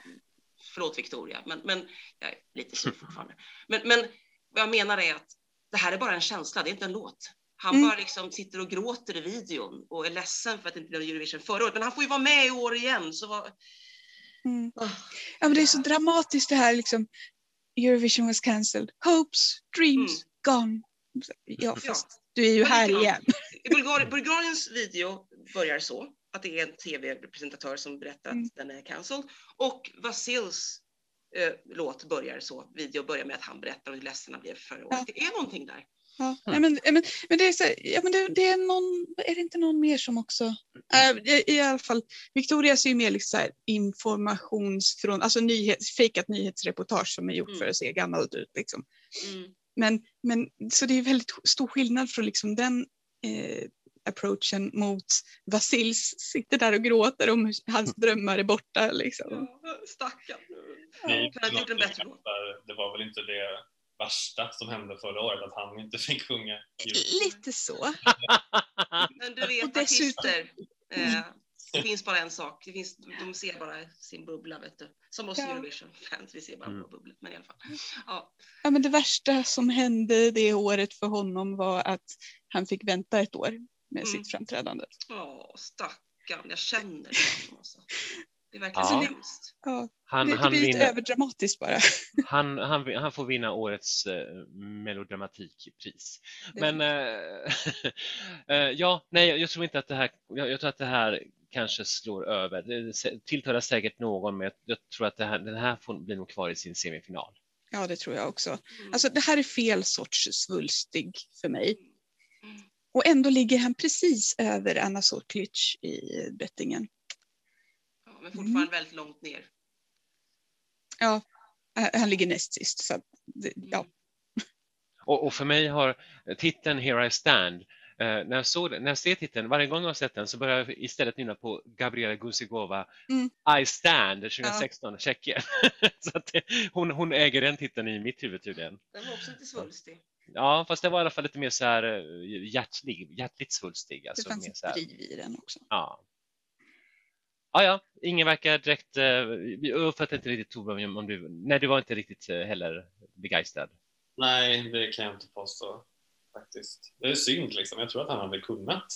Förlåt Victoria, men, men jag är lite sur fortfarande. Men, men vad jag menar är att det här är bara en känsla, det är inte en låt. Han Mm. bara liksom sitter och gråter i videon och är ledsen för att det inte blev Eurovision förra året. Men han får ju vara med i år igen. Så vad... Mm. Ah. Ja, men det är så dramatiskt det här liksom. Eurovision was cancelled. Hopes, dreams, gone. Ja, fast du är ju Ja, här klart. igen. I Bulgar Bulgariens video börjar så att det är en tv-presentatör som berättar Mm. att den är cancelled. Och Vasils eh, låt börjar så. Video börjar med att han berättar hur ledsen han blev förra året. Ja. Det är någonting där. Ja, nej, men, men, men det är så, ja, men det, det är någon, är det inte någon mer som också, i, i alla fall, Victorias är ju mer liksom så här informations, från, alltså nyhets, fejkat nyhetsreportage som är gjort Mm. för att se gammalt ut liksom. Mm. Men, men så det är väldigt stor skillnad från liksom den eh, approachen mot Vasils sitter där och gråter om hur hans drömmar är borta liksom. Ja, stackarn. Där Det var väl inte det värsta som hände förra året, att han inte fick sjunga. Lite så. Men du vet, Och dessutom- artister, eh, det finns bara en sak. Det finns, de ser bara sin bubbla, vet du. Som oss Ja. Eurovision-fans, vi ser bara Mm. vår bubbla. Men i alla fall. Ja, Ja, men det värsta som hände det året för honom var att han fick vänta ett år med Mm. sitt framträdande. Åh, stackarn, jag känner det. Alltså. Det verkligen Ja. så hemskt. Ja, Han, det, blir lite överdramatiskt bara. han, han, han får vinna årets eh, melodramatikpris. Men eh, eh, ja, nej, jag tror inte att det här, jag, jag tror att det här kanske slår över. Det tilltalar säkert någon, men jag, jag tror att det här, den här får, blir nog kvar i sin semifinal. Ja, det tror jag också. Mm. Alltså, det här är fel sorts svulstig för mig. Mm. Och ändå ligger han precis över Anna Sortlic i bettingen. Ja, men fortfarande väldigt långt ner. Ja, han ligger näst sist. Så det, ja. Och, och för mig har titeln Here I Stand, eh, när, jag såg, den- när jag ser titeln, varje gång jag har sett den så börjar jag istället nynna på Gabriela Gusigova Mm. I Stand 2016, Tjeckien. så att det, hon, hon äger den titeln i mitt huvud tydligen. Den var också lite svulstig. Ja, fast det var i alla fall lite mer så här eh, hjärtlig, hjärtligt svulstig. Det Alltså fanns mer ett så här, driv i den också. ja. Ja, ja, ingen verkar direkt, eh, jag uppfattar inte riktigt Tove om du, nej du var inte riktigt eh, heller begeistrad. Nej, det kan jag inte påstå faktiskt. Det är synd liksom. Jag tror att han hade kunnat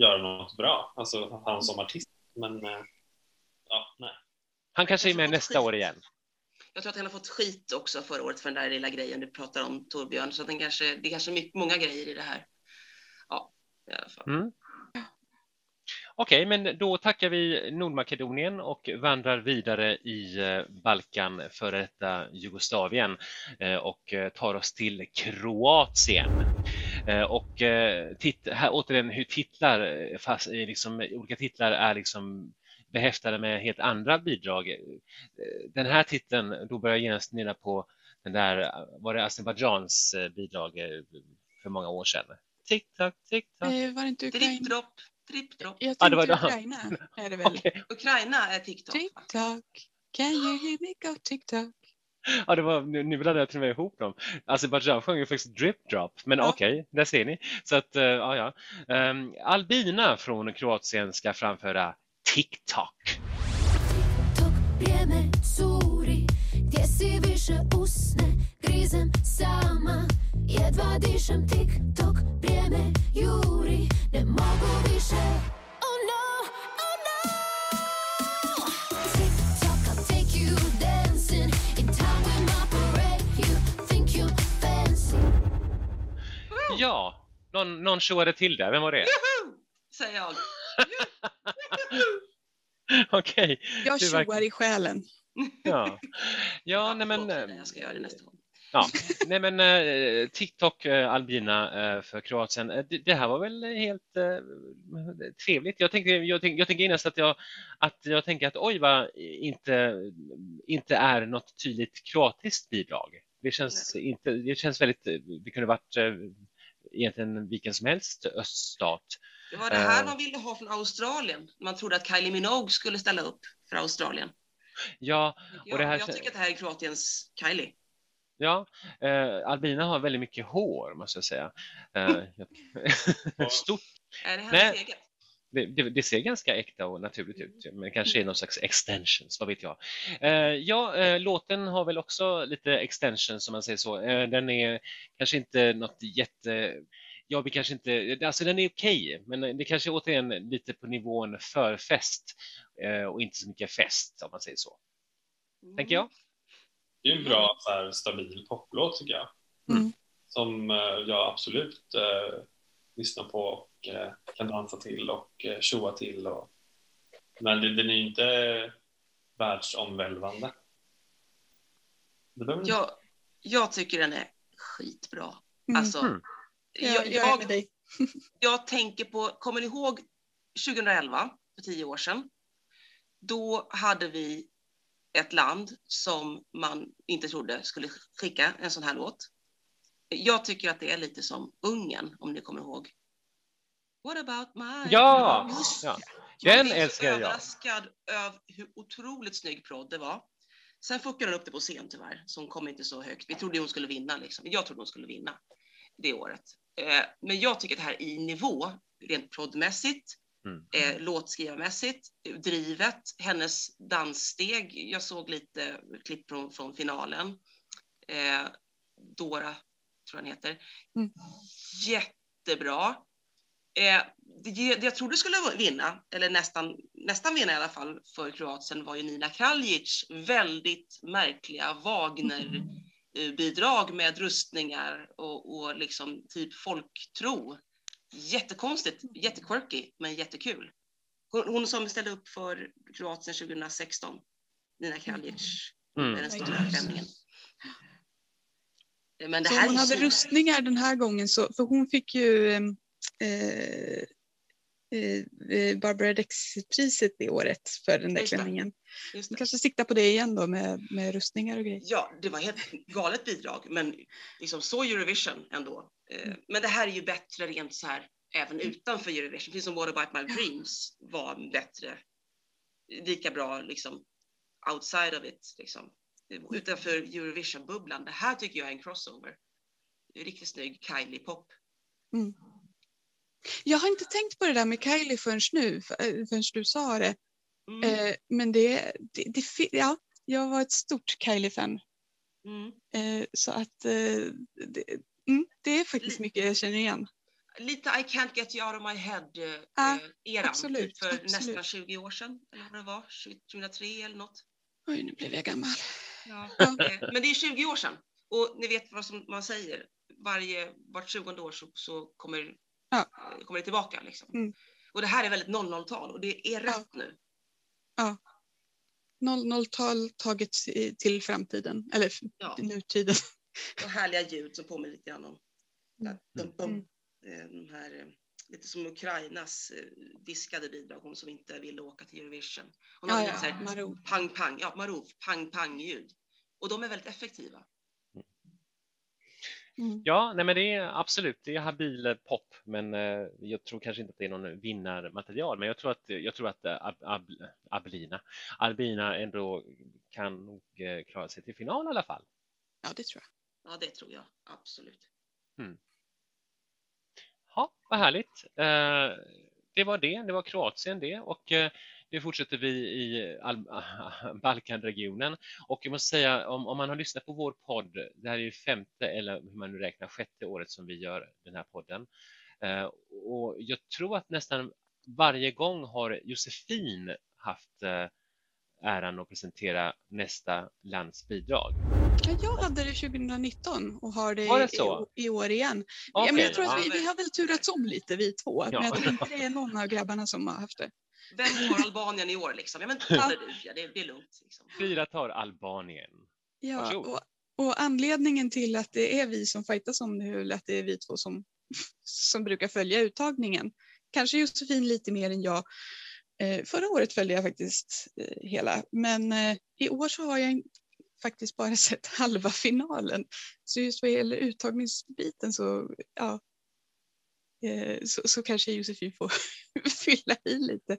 göra något bra, alltså han som artist. Men eh, ja, nej. Han kanske är med nästa skit. år igen. Jag tror att han har fått skit också förra året för den där lilla grejen du pratar om Torbjörn. Så att den kanske, det är kanske mycket, många grejer i det här. Ja, i alla fall. Mm. Okej, men då tackar vi Nordmakedonien och vandrar vidare i eh, Balkan, före detta Jugoslavien eh, och eh, tar oss till Kroatien. Och titt, här återigen hur titlar, fast, liksom, olika titlar är liksom behäftade med helt andra bidrag. Den här titeln, då börjar jag genast nynna på den där, var det Azerbajdzjans bidrag för många år sedan? Tick-tack, tick-tack. Eh, var det inte Ukraina? Trippdropp, trippdropp. Jag Ja, det tänkte var det. Ukraina är det väl. Okej. Ukraina är TikTok. TikTok, can you hear me go TikTok? Ja, det var, nu, nu blandade jag till och med ihop dem. Azerbajdzjan sjöng ju faktiskt Drip Drop, men Ja. okej, där ser ni. Så att, eh, ja, ja. Ehm, Albina från Kroatien ska framföra TikTok. Tok Grizem sama Jedva dišem tik tok Vrijeme juri Ne mogu više Oh no, oh no Tick tock, I'll take you dancing In time with my parade You think you're fancy Ja, någon, någon showade till där. Vem var det? Juhu! Säger jag. Okej. Jag är verkligen- tjoar i själen. Ja, ja nej men... Frida, Jag ska göra det nästa gång. Ja, nej men eh, TikTok eh, Albina eh, för Kroatien. Eh, det, det här var väl helt eh, trevligt. Jag tänker, jag, tänk, jag tänker att jag, att jag tänker att oj vad inte, inte är något tydligt kroatiskt bidrag. Det känns, inte, det känns väldigt, det kunde varit eh, egentligen vilken som helst öststat. Det var det här man ville ha från Australien. Man trodde att Kylie Minogue skulle ställa upp för Australien. Ja, Jag, det här- jag tycker att det här är Kroatiens Kylie. Ja eh, Albina har väldigt mycket hår måste jag säga. Eh, Stort Är det hennes eget? Det, det, det ser ganska äkta och naturligt ut, men det kanske är någon slags extensions, vad vet jag. Eh, ja, eh, låten har väl också lite extensions om man säger så. Eh, den är kanske inte något jätte... Jag blir kanske inte... Alltså den är okej, men det kanske är återigen lite på nivån förfest eh, och inte så mycket fest om man säger så. Tänker jag. Det är en bra så här, stabil poplåt tycker jag. Mm. Som eh, jag absolut eh, lyssnar på och eh, kan dansa till och eh, tjoa till. Och... Men det, den är ju inte världsomvälvande. Det behöver Jag, jag tycker den är skitbra. Mm. Alltså, Mm. Jag, jag, jag jag tänker på, kommer ni ihåg 2011, för tio år sedan? Då hade vi ett land som man inte trodde skulle skicka en sån här låt. Jag tycker att det är lite som Ungern, om ni kommer ihåg. What about my Ja! ja. Jag Den blev så älskar jag. överraskad över hur otroligt snygg prodd det var. Sen fuckade hon upp det på scen tyvärr, så hon kom inte så högt. Vi trodde hon skulle vinna, liksom. jag trodde hon skulle vinna det året. Eh, men jag tycker att det här är i nivå, rent proddmässigt, Mm. eh, låtskrivarmässigt, drivet, hennes danssteg. Jag såg lite klipp från, från finalen. Eh, Dora, tror jag han heter. Mm. Jättebra. Eh, det, det jag trodde skulle vinna, eller nästan, nästan vinna i alla fall för Kroatien, var ju Nina Kraljic väldigt märkliga Wagner-bidrag med rustningar och, och liksom typ folktro. Jättekonstigt, jättequirky, men jättekul. Hon, hon som ställde upp för Kroatien 2016, Nina Kraljic, Mm. med den stora klänningen. Men det Så här hon hade så- rustningar den här gången, så, för hon fick ju eh, eh, eh, Barbara Dex-priset det året för den där klänningen. det. kanske siktar på det igen då med, med rustningar och grejer. Ja, det var helt galet bidrag, men liksom så Eurovision ändå. Eh, Men det här är ju bättre rent så här även utanför Eurovision. Precis som What about my dreams var bättre. Lika bra liksom outside of it, liksom. Utanför Eurovision-bubblan. Det här tycker jag är en crossover. Riktigt snygg Kylie-pop. Jag har inte tänkt på det där med Kylie förrän nu, eh, förrän du sa det. Mm. Eh, men det, det, det, ja, jag var ett stort Kylie-fan. Mm. Så att det, mm, det är faktiskt mycket jag känner igen. Lite I can't get you out of my head eh, Ja, eh, eran, absolut, typ för absolut. nästan 20 år sedan, eller vad det var, 2003 eller något. Oj, nu blev jag gammal. Ja. Ja. Eh, Men det är 20 år sedan och ni vet vad som man säger, varje, vart 20 år så, så kommer, Ja. kommer det tillbaka. Liksom. Mm. Och det här är väldigt 00-tal och det är rätt nu. 00-tal taget till framtiden, eller Ja. nutiden. Och härliga ljud som påminner lite grann om Mm. dum, dum, Mm. eh, de här, eh, lite som Ukrainas eh, diskade bidrag, hon som inte ville åka till Eurovision. Hon Ja, hade ja, så här Marou. pang, pang, ja, Marov, pang, pang ljud. Och de är väldigt effektiva. Mm. Ja, nej men det är absolut, det är habil pop, men eh, jag tror kanske inte att det är någon vinnarmaterial, men jag tror att, jag tror att Ab, Ab, Ablina, Albina ändå kan nog klara sig till final i alla fall. Ja, det tror jag. Ja, det tror jag absolut. Ja, vad härligt. Eh, det var det, det var Kroatien det och eh, nu fortsätter vi i Al Balkanregionen och jag måste säga om, om man har lyssnat på vår podd, det här är ju femte eller hur man nu räknar sjätte året som vi gör den här podden eh, och jag tror att nästan varje gång har Josefin haft äran att presentera nästa lands bidrag. Ja, jag hade det 2019 och har det, det i, så? i år igen. ja, men jag tror att vi, vi har väl turats om lite vi två, men Ja. jag tror inte det är någon av grabbarna som har haft det. Vem tar Albanien i år liksom? Ja men ta det du, ja, det, det är lugnt. Liksom. Frida tar Albanien. Ja, och, och anledningen till att det är vi som fightas om det är att det är vi två som, som brukar följa uttagningen. Kanske Josefin lite mer än jag. Eh, förra året följde jag faktiskt eh, hela, men eh, i år så har jag faktiskt bara sett halva finalen. Så just vad gäller uttagningsbiten så, ja, eh, så, så kanske Josefin får fylla i lite.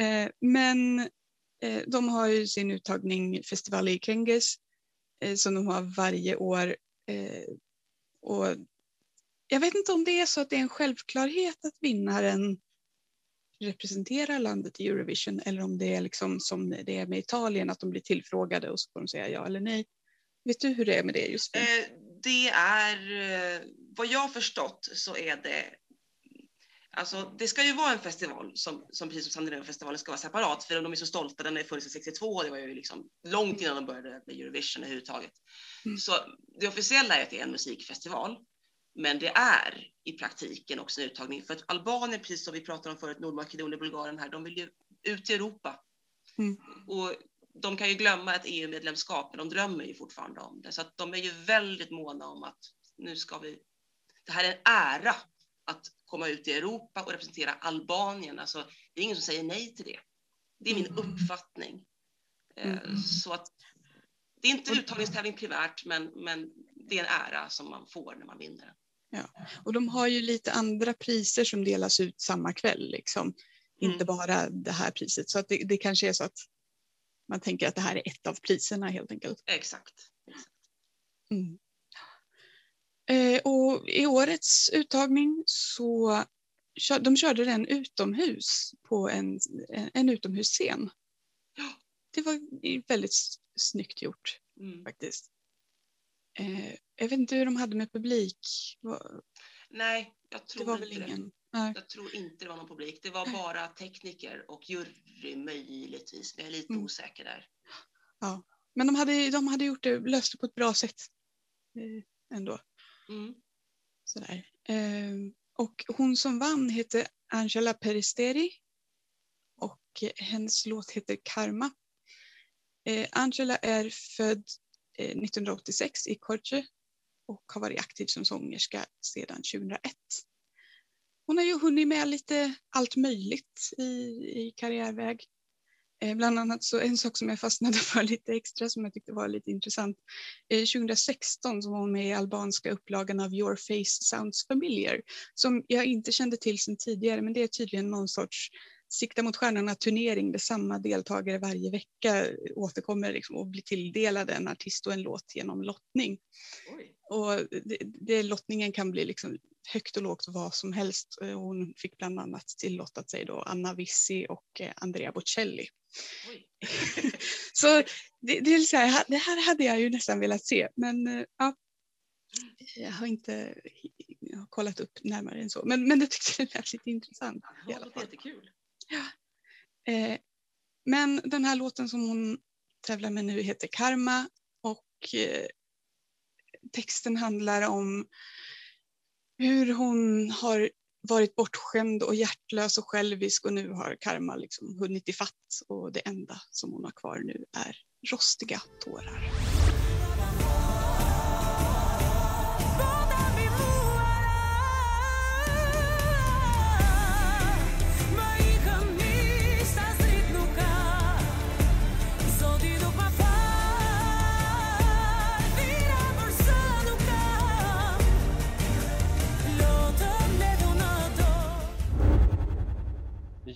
Eh, men eh, de har ju sin uttagning festival i Kenges som de har varje år. Och jag vet inte om det är så att det är en självklarhet att vinnaren representerar landet i Eurovision eller om det är liksom som det är med Italien att de blir tillfrågade och så får de säga ja eller nej. Vet du hur det är med det Josefin? Eh, det är, eh, vad jag har förstått så är det, alltså det ska ju vara en festival som, som precis som Scandinavienfestivalen ska vara separat för de är så stolta, den är funnits sedan 62, det var ju liksom långt innan de började med Eurovision överhuvudtaget. Mm. Så det officiella är att det är en musikfestival, men det är i praktiken också en uttagning för att Albanien, precis som vi pratade om förut, Nordmakedonien, Bulgarien här, de vill ju ut i Europa. Mm. Och de kan ju glömma ett EU-medlemskap, men de drömmer ju fortfarande om det. Så att de är ju väldigt måna om att nu ska vi... Det här är en ära att komma ut i Europa och representera Albanien. Alltså, det är ingen som säger nej till det. Det är min Mm. uppfattning. Eh, Mm. Så att det är inte uttagningstävling primärt, men, men det är en ära som man får när man vinner. Och de har ju lite andra priser som delas ut samma kväll. Liksom. Inte Mm. bara det här priset. Så att det, det kanske är så att man tänker att det här är ett av priserna helt enkelt. Exakt. Mm. Eh, och I årets uttagning så de körde den utomhus på en, en, en utomhusscen. Ja. Det var väldigt snyggt gjort Mm. faktiskt. Eh, jag vet inte hur de hade med publik. Nej, jag Det tror var väl inte det. ingen. Nej. Jag tror inte det var någon publik. Det var bara tekniker och jury möjligtvis. Jag är lite Mm. osäker där. Men de hade, de hade gjort det, löst det på ett bra sätt. Eh, ändå. Mm. Sådär. Eh, och hon som vann heter Angela Peristeri. Och hennes låt heter Karma. Eh, Angela är född Eh, 1986 i Korce och har varit aktiv som sångerska sedan 2001. Hon har ju hunnit med lite allt möjligt i, i karriärväg. Eh, bland annat så en sak som jag fastnade för lite extra som jag tyckte var lite intressant. Eh, 2016 så var hon med i albanska upplagan av Your Face Sounds Familiar som jag inte kände till sedan tidigare men det är tydligen någon sorts sikta mot stjärnorna turnering där samma deltagare varje vecka återkommer liksom och blir tilldelade en artist och en låt genom lottning. Oj. Och det, det, lottningen kan bli liksom högt och lågt vad som helst. Hon fick bland annat tillottat sig då Anna Vissi och eh, Andrea Bocelli. Så det, det, är så här, det här hade jag ju nästan velat se, men eh, ja, jag har inte jag har kollat upp närmare än så. Men, men det tyckte jag lät lite intressant. det låter jättekul. Eh, men den här låten som hon tävlar med nu heter Karma och eh, texten handlar om hur hon har varit bortskämd och hjärtlös och självisk och nu har Karma liksom hunnit ifatt och det enda som hon har kvar nu är rostiga tårar.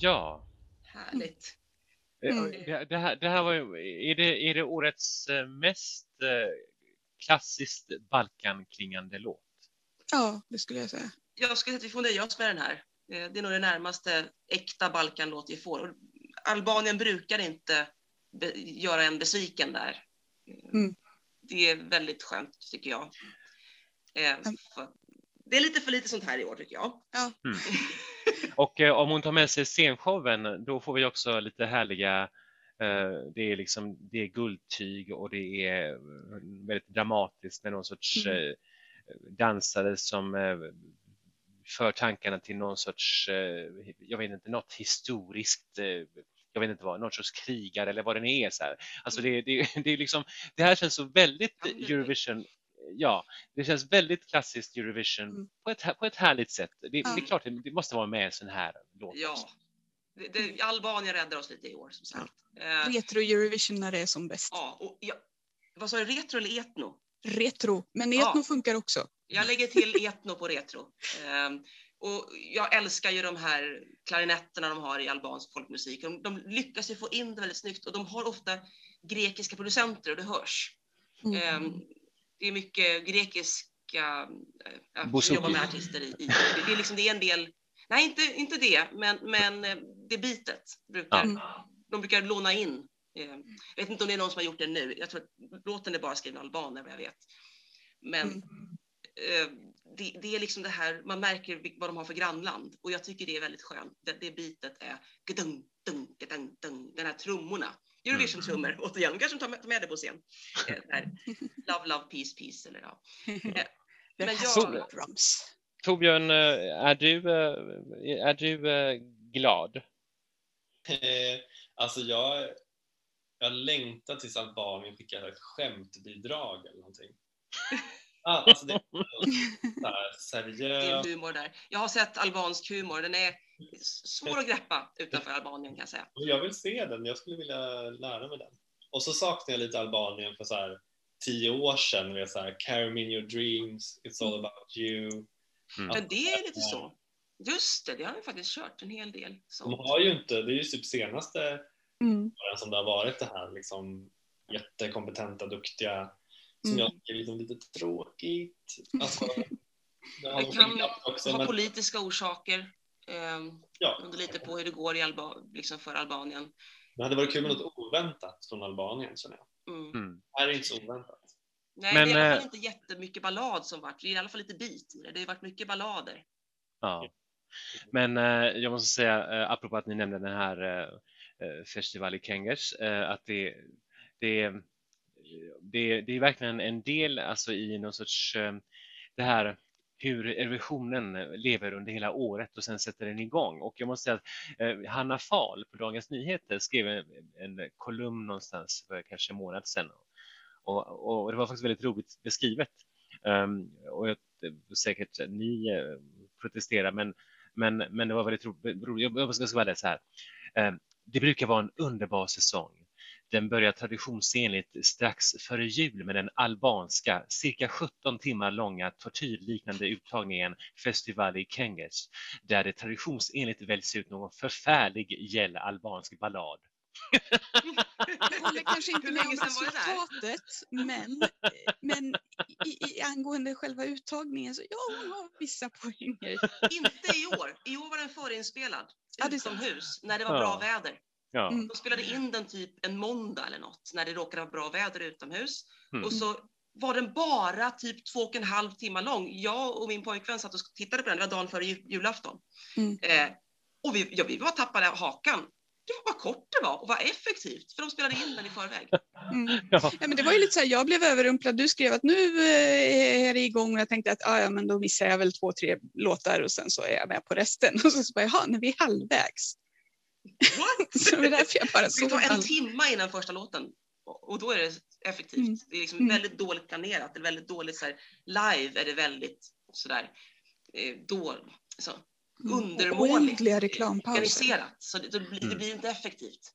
Ja, Härligt. Mm. det, här, det här var ju, är det, är det årets eh, mest eh, klassiskt Balkanklingande låt? Ja, det skulle jag säga. Jag skulle säga att vi får nöja oss med den här. Eh, Det är nog det närmaste äkta Balkanlåt vi får. Och Albanien brukar inte göra en besviken där. Eh, Mm. Det är väldigt skönt tycker jag. Eh, Mm. för- Det är lite för lite sånt här i år tycker jag. Och eh, om hon tar med sig scenshowen, då får vi också lite härliga eh, det är liksom det är guldtyg och det är eh, väldigt dramatiskt med någon sorts Mm. eh, dansare som eh, för tankarna till någon sorts, eh, jag vet inte, något historiskt, eh, jag vet inte vad, någon sorts krigare eller vad det nu är. Så här. Alltså det, det, det, är liksom, det här känns så väldigt Ja, Eurovision, ja, det känns väldigt klassiskt Eurovision Mm. på, ett, på ett härligt sätt. Det, det Ja. är klart, det, det måste vara med en sån här låt. Ja. Det, det, Albanien räddar oss lite i år som sagt. Eh, Retro Eurovision när det är som bäst. ja, och jag, vad sa du, retro eller etno? Retro, men Ja. etno funkar också. Jag lägger till etno på retro. Ehm, och jag älskar ju de här klarinetterna de har i albansk folkmusik. De, de lyckas ju få in det väldigt snyggt och de har ofta grekiska producenter och det hörs. Mm. Ehm, det är mycket grekiska äh, Bouzouki. som jobbar med artister i. i. Det, det, är liksom, det är en del, nej inte, inte det, men, men eh, det bitet brukar, Mm. de brukar låna in. Ehm, jag vet inte om det är någon som har gjort det nu. Jag tror att låten är bara skriven av albaner vad jag vet. Men Mm. eh, det, det är liksom det här, man märker vad de har för grannland och jag tycker det är väldigt skönt. Det, det bitet är gedung, dung, gedung, dung, den här trummorna. Eurovision-trummor, återigen, kanske tar med, tar med det på scen. Eh, där. Love, love, peace, peace. Eller, ja. The Men jag- drums. Torbjörn, eh, är du, eh, är du eh, glad? Eh, alltså jag, jag längtar tills Albanien skickar ett skämtbidrag eller någonting. Ah, alltså det är så här Det är humor där. Jag har sett albansk humor, den är svår att greppa utanför Albanien kan jag säga. Jag vill se den, jag skulle vilja lära mig den. Och så saknar jag lite Albanien för så här tio år sedan med så här Carry me in your dreams, It's all about you. Mm. Men det är lite så. Just det, det har vi faktiskt kört en hel del. De sånt. har ju inte, det är ju typ senaste Mm. åren som det har varit det här liksom jättekompetenta, duktiga som Mm. jag tycker är liksom lite tråkigt. Alltså, det kan också, ha men, politiska orsaker. Um, ja, under lite på hur det går i Alba, liksom för Albanien. det hade varit kul med något oväntat från Albanien känner jag. Mm. Mm. Det här är inte så oväntat. Nej, Men, det är i alla eh, fall inte jättemycket ballad som varit. Det är i alla fall lite bit i det. Det har varit mycket ballader. Ja. Men eh, jag måste säga, eh, apropå att ni nämnde den här eh, eh, Festival i Kengers, eh, att det, det, det, det är verkligen en del alltså, i någon sorts eh, det här hur Eurovisionen lever under hela året och sen sätter den igång. Och jag måste säga att eh, Hanna Fahl på Dagens Nyheter skrev en, en kolumn någonstans för kanske en månad sedan. Och, och det var faktiskt väldigt roligt beskrivet. Um, och jag, säkert ni eh, protesterar, men, men, men det var väldigt roligt. Ro, jag, jag ska vara det så här. Um, det brukar vara en underbar säsong. Den börjar traditionsenligt strax före jul med den albanska, cirka 17 timmar långa tortyrliknande uttagningen Festival i Kenges, där det traditionsenligt väljs ut någon förfärlig gäll albansk ballad. Jag håller kanske inte med om resultatet, men, men i, i, angående själva uttagningen så ja, hon har vissa poänger. Inte i år. I år var den förinspelad Ja, utomhus när det var Ja. bra väder. Ja. Mm. De spelade in den typ en måndag eller något när det råkade vara bra väder utomhus. Mm. Och så var den bara typ två och en halv timme lång. Jag och min pojkvän satt och tittade på den. Det var dagen före jul, julafton. Mm. Eh, och vi, ja, vi var tappade hakan. Det var vad kort det var och vad effektivt, för de spelade in den i förväg. Mm. Ja. Ja, men det var ju lite så här, jag blev överrumplad. Du skrev att nu eh, är det igång och jag tänkte att ah, ja, men då missar jag väl två, tre låtar och sen så är jag med på resten. Och så, så bara, jaha, när vi är halvvägs. What? Så det därför jag bara Det tar en timme innan första låten och då är det effektivt. Mm. Det är liksom Mm. väldigt dåligt planerat. Det är väldigt dåligt så här, live är det väldigt sådär eh, då, så, undermåligt organiserat. Så det, det, blir, det Mm. blir inte effektivt.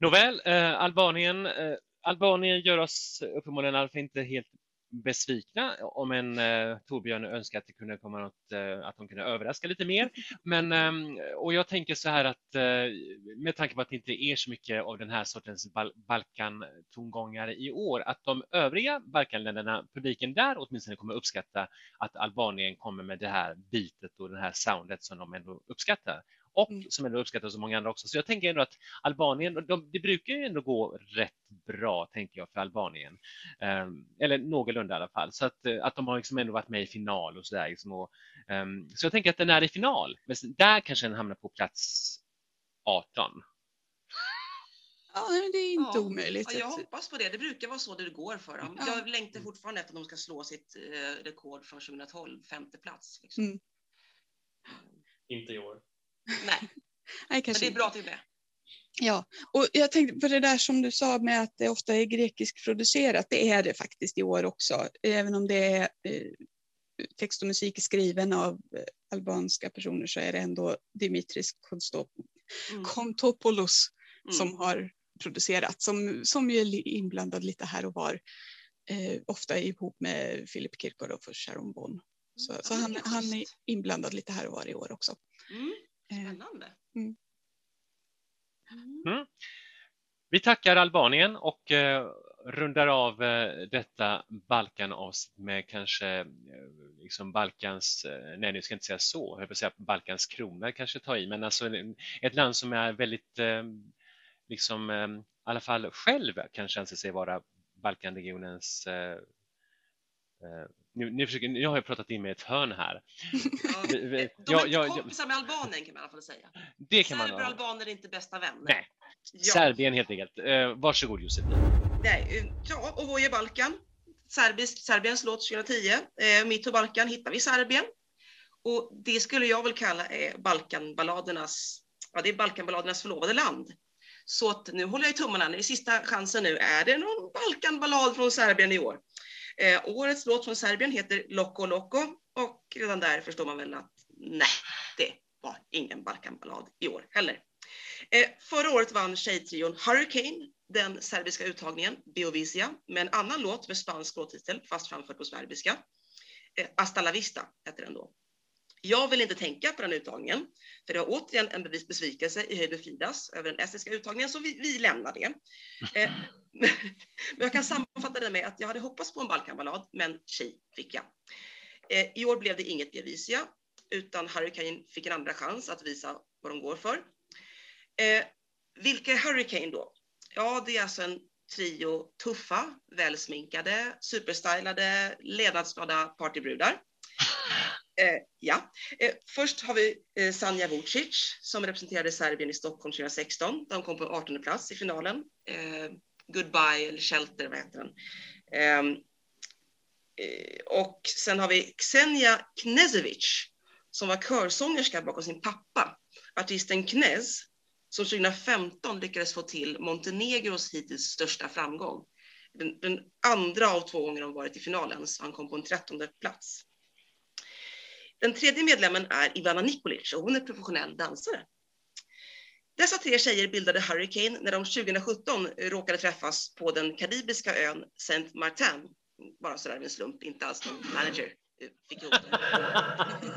Nåväl, eh, Albanien, eh, Albanien gör oss uppenbarligen inte helt besvikna om en eh, Torbjörn önskar att det kunde komma något, eh, att de kunde överraska lite mer. Men, eh, och jag tänker så här att eh, med tanke på att det inte är så mycket av den här sortens Bal- Balkan-tongångar i år, att de övriga Balkanländerna, publiken där åtminstone kommer uppskatta att Albanien kommer med det här bitet och det här soundet som de ändå uppskattar och Mm. som ändå uppskattas av många andra också. Så jag tänker ändå att Albanien, de, det brukar ju ändå gå rätt bra, tänker jag, för Albanien. Ehm, eller någorlunda i alla fall. Så att, eh, att de har liksom ändå varit med i final och sådär. Liksom, och, ehm, så jag tänker att den är i final, men där kanske den hamnar på plats 18. Ja, det är inte Ja. omöjligt. Ja, jag hoppas på det. Det brukar vara så det går för dem. Ja. Jag längtar fortfarande efter att de ska slå sitt eh, rekord från 2012, femte plats. Liksom. Mm. Inte i år. Nej, Nej, men kanske det är bra att är med. Ja, och jag tänkte på det där som du sa med att det ofta är grekisk producerat. Det är det faktiskt i år också, även om det är eh, text och musik skriven av eh, albanska personer så är det ändå Dimitris Konstop- Mm. Kontopoulos Mm. som har producerat, som, som ju är inblandad lite här och var. Eh, ofta ihop med Philip Kirkorov och Sharon Bone. Så, Ja, så men han, det är han är inblandad lite här och var i år också. Eh, Spännande. Mm. Mm. Vi tackar Albanien och eh, rundar av eh, detta Balkanavsnitt med kanske eh, liksom Balkans, eh, nej nu ska jag inte säga så, jag att säga Balkans krona kanske ta i, men alltså ett land som är väldigt, eh, liksom eh, i alla fall själv kanske anser sig vara Balkanregionens eh, eh, nu, nu, försöker, nu har jag pratat in mig i ett hörn här. Ja. De ja, är inte ja, kompisar med Albanien kan man i alla fall säga. Det kan Serber och albaner är inte bästa vänner. Nej, Ja. Serbien helt enkelt. Eh, varsågod Josefin. Nej, eh, ja, och Voje Balkan. Serbisk, Serbiens låt 2010. Eh, Mitt på Balkan hittar vi Serbien. Och det skulle jag väl kalla är Balkanballadernas, ja det är Balkanballadernas förlovade land. Så att nu håller jag i tummarna, det är sista chansen nu. Är det någon Balkanballad från Serbien i år? Eh, årets låt från Serbien heter Loco Loco och redan där förstår man väl att nej, det var ingen Balkanballad i år heller. Eh, förra året vann tjejtrion Hurricane den serbiska uttagningen, Biovisia med en annan låt med spansk låttitel, fast framförd på serbiska. Eh, Hasta la vista heter den då. Jag vill inte tänka på den uttagningen, för det var återigen en bevis besvikelse i höjd med Fridas över den estniska uttagningen, så vi, vi lämnar det. Eh, men jag kan sammanfatta det med att jag hade hoppats på en Balkanballad, men tji fick jag. Eh, I år blev det inget Beovisia, utan Hurricane fick en andra chans att visa vad de går för. Eh, vilka är Hurricane då? Ja, det är alltså en trio tuffa, välsminkade, superstylade, levnadsglada partybrudar. Eh, ja. Eh, först har vi eh, Sanja Vucic som representerade Serbien i Stockholm 2016. De kom på 18 plats i finalen. Eh, Goodbye eller Shelter, vad heter den? Ehm, eh, och sen har vi Xenia Knezevic som var körsångerska bakom sin pappa, artisten Knez, som 2015 lyckades få till Montenegros hittills största framgång. Den, den andra av två gånger de varit i finalen, så han kom på en trettonde plats. Den tredje medlemmen är Ivana Nikolic och hon är professionell dansare. Dessa tre tjejer bildade Hurricane när de 2017 råkade träffas på den karibiska ön Saint Martin. Bara sådär en slump, inte alls någon manager eh, fick ihop det.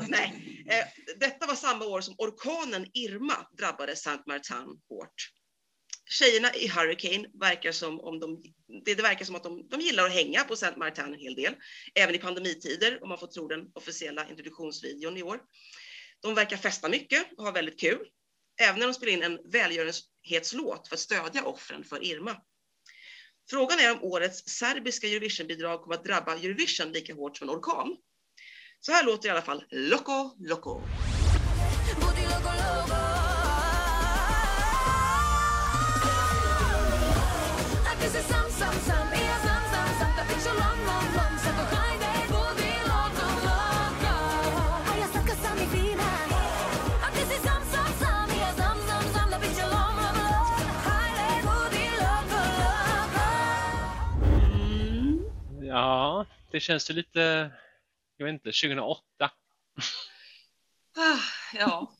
Nej, eh, detta var samma år som orkanen Irma drabbade Saint Martin hårt. Tjejerna i Hurricane verkar som om de, det, det verkar som att de, de gillar att hänga på Saint Martin en hel del, även i pandemitider om man får tro den officiella introduktionsvideon i år. De verkar festa mycket och ha väldigt kul, även när de spelar in en välgörenhetslåt för att stödja offren för Irma. Frågan är om årets serbiska Eurovision-bidrag kommer att drabba Eurovision lika hårt som en orkan. Så här låter i alla fall Loco Loco. Budi logo det känns ju lite, jag vet inte, 2008. Ah, ja,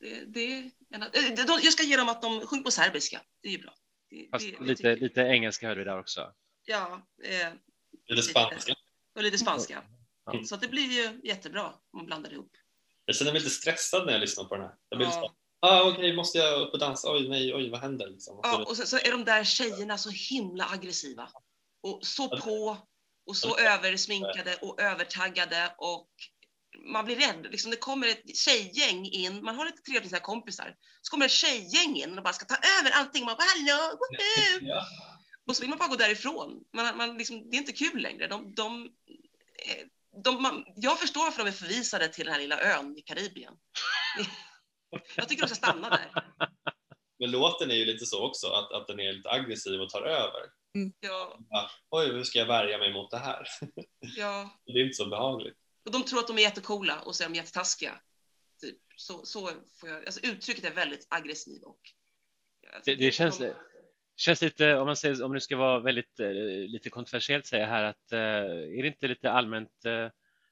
det, det, eh, jag ska ge dem att de sjunger på serbiska. Det är ju bra. Det, Fast det, lite, lite engelska hörde vi där också. Ja, eh, Lite spanska. och lite spanska. Ja. Så att det blir ju jättebra om man blandar ihop. Jag känner mig lite stressad när jag lyssnar på den här. Jag blir Ja. lite ah, okej, måste jag upp och dansa? Oj, nej, oj, vad händer? Liksom. Ja, och så, så är de där tjejerna så himla aggressiva. Och så på och så översminkade och övertaggade och man blir rädd. Liksom det kommer ett tjejgäng in, man har lite trevligt med kompisar. Så kommer ett tjejgäng in och bara ska ta över allting. Man bara hallå, woohoo! Ja. Och så vill man bara gå därifrån. Man, man liksom, det är inte kul längre. De, de, eh, de, man, jag förstår varför de är förvisade till den här lilla ön i Karibien. Jag tycker de ska stanna där. Men låten är ju lite så också, att, att den är lite aggressiv och tar över. Ja, Bara, Oj, hur ska jag värja mig mot det här? ja. Det är inte så behagligt. Och de tror att de är jättecoola och så är de jättetaskiga. Typ. Så, så får jag, alltså uttrycket är väldigt aggressiv och... jag Det, det känns, de- känns lite, om man säger, om det ska vara väldigt eh, lite kontroversiellt säga här, att eh, är det inte lite allmänt eh,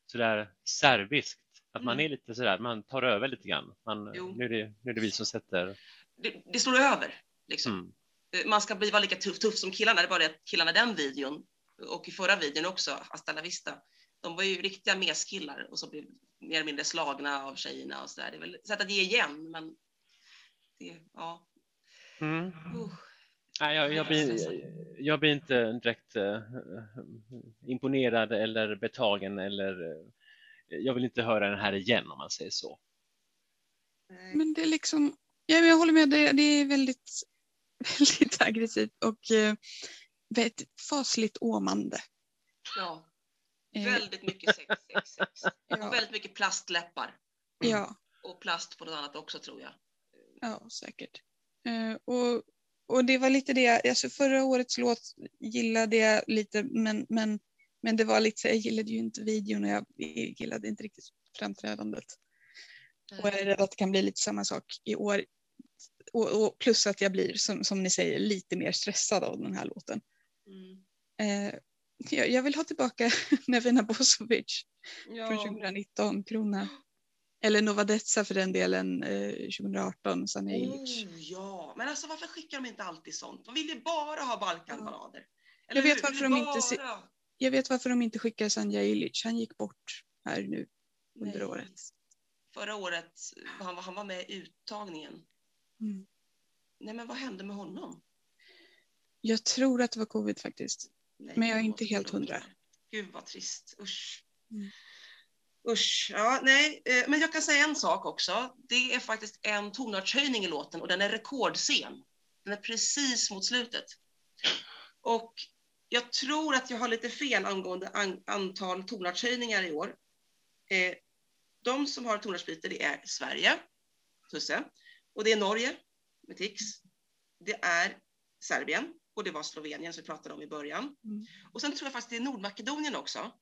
sådär serbiskt? Att man Mm. är lite sådär, man tar över lite grann. Man, nu, är det, nu är det vi som sätter... det, det slår över. Liksom. Mm. Eh, Man ska bli vara lika tuff, tuff som killarna. Det är bara det att killarna i den videon och i förra videon också, Hasta la vista, de var ju riktiga meskillar och så blev mer eller mindre slagna av tjejerna och så där. Det är väl sätt att ge igen, men det, ja. Mm. Uh. Nej, jag, jag, blir, jag blir inte direkt eh, imponerad eller betagen eller eh, jag vill inte höra den här igen om man säger så. Men det är liksom, ja, jag håller med, det, det är väldigt, väldigt aggressivt och eh, väldigt fasligt åmande. Ja, Eh, väldigt mycket sex, sex, sex. Och ja, väldigt mycket plastläppar. ja, Och plast på något annat också tror jag. ja, säkert. Eh, och, och det var lite det, alltså förra årets låt gillade jag lite, men, men, men det var lite så, jag gillade ju inte videon och jag gillade inte riktigt framträdandet. Och jag är rädd att det kan bli lite samma sak i år. Och, och plus att jag blir, som, som ni säger, lite mer stressad av den här låten. Mm. Eh, jag, jag vill ha tillbaka Nevena Bosovic från Ja. 2019, Krona. Eller Novadetsa för den delen, eh, 2018, Sanna Ilic. Oh, ja, men alltså varför skickar de inte alltid sånt? De vill ju bara ha Balkanballader. Jag vet hur? varför de inte se- bara- Jag vet varför de inte skickar Sanja Ilic. Han gick bort här nu under Nej. året. Förra året, han, var- han var med i uttagningen. Mm. Nej, men vad hände med honom? Jag tror att det var covid faktiskt. Nej, Men jag är inte helt hundra. Gud vad trist, usch. Mm. Usch, ja, nej, eh, men jag kan säga en sak också. Det är faktiskt en tonartshöjning i låten och den är rekordsen. Den är precis mot slutet. Och jag tror att jag har lite fel angående an, antal tonartshöjningar i år. Eh, de som har tonartsbyte det är Sverige, Tusse, och det är Norge med Tix. Det är Serbien och det var Slovenien som vi pratade om i början. Mm. Och sen tror jag faktiskt det är Nordmakedonien också.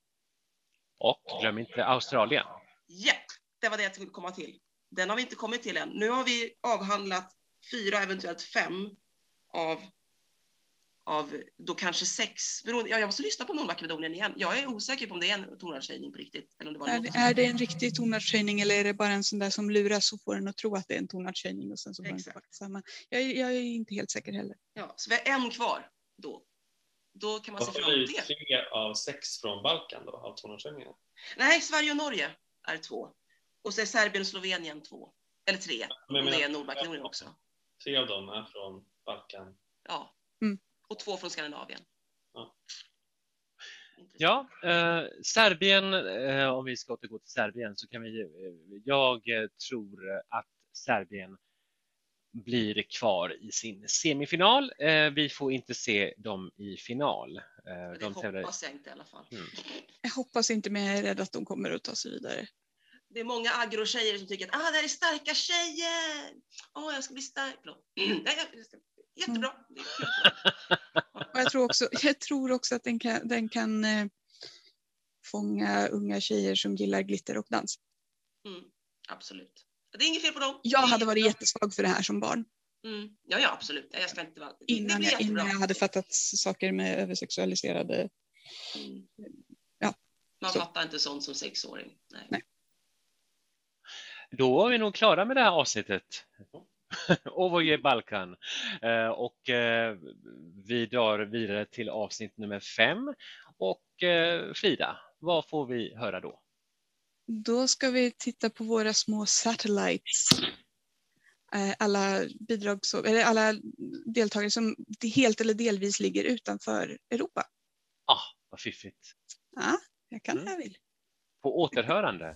Och glöm inte Australien. Japp, det var det jag skulle komma till. Den har vi inte kommit till än. Nu har vi avhandlat fyra, eventuellt fem av, av då kanske sex. Beroende, ja, jag måste lyssna på Nordmakedonien igen. Jag är osäker på om det är en tonartshöjning på riktigt. Eller om det var Är, något. är det en riktig tonartshöjning eller är det bara en sån där som luras och får en att tro att det är en tonartshöjning och sen så Exakt. samma. Jag, är- jag är inte helt säker heller. Ja, så vi har en kvar då. Då kan man se Varför fram är emot det tre av sex från Balkan då, av tonårshöjningarna? Nej, Sverige och Norge är två. Och så är Serbien och Slovenien två. Eller tre. Men och det är Nordmakedonien också. Tre av dem är från Balkan. Ja. Mm. Och två från Skandinavien. Ja. Eh, Serbien, eh, om vi ska återgå till Serbien så kan vi, eh, jag eh, tror att Serbien blir kvar i sin semifinal. Eh, vi får inte se dem i final. Eh, Det de tävlar, hoppas jag inte i alla fall. Mm. Jag hoppas inte men jag är rädd att de kommer att ta sig vidare. Det är många agro-tjejer som tycker att ah, det här är starka tjejer. Åh, jag ska bli stark. Nej, jag ska... Jättebra. Och jag tror också, jag tror också att den kan, den kan eh, fånga unga tjejer som gillar glitter och dans. Mm, absolut. Det är inget fel på dem. Jag hade varit jättesvag för det här som barn. Mm. Ja, ja, absolut. Jag ska inte vara... Innan jag, innan jag hade fattat saker med översexualiserade. Mm. Ja, Man så. fattar inte sånt som sexåring. Nej. Nej. Då är vi nog klara med det här avsnittet. Ovoje Balkan. Eh, och eh, vi drar vidare till avsnitt nummer fem. Och eh, Frida, vad får vi höra då? Då ska vi titta på våra små satellites. Alla bidrag, eller alla deltagare som helt eller delvis ligger utanför Europa. Ah, vad fiffigt. Ja, jag kan Mm. jag vill. På återhörande.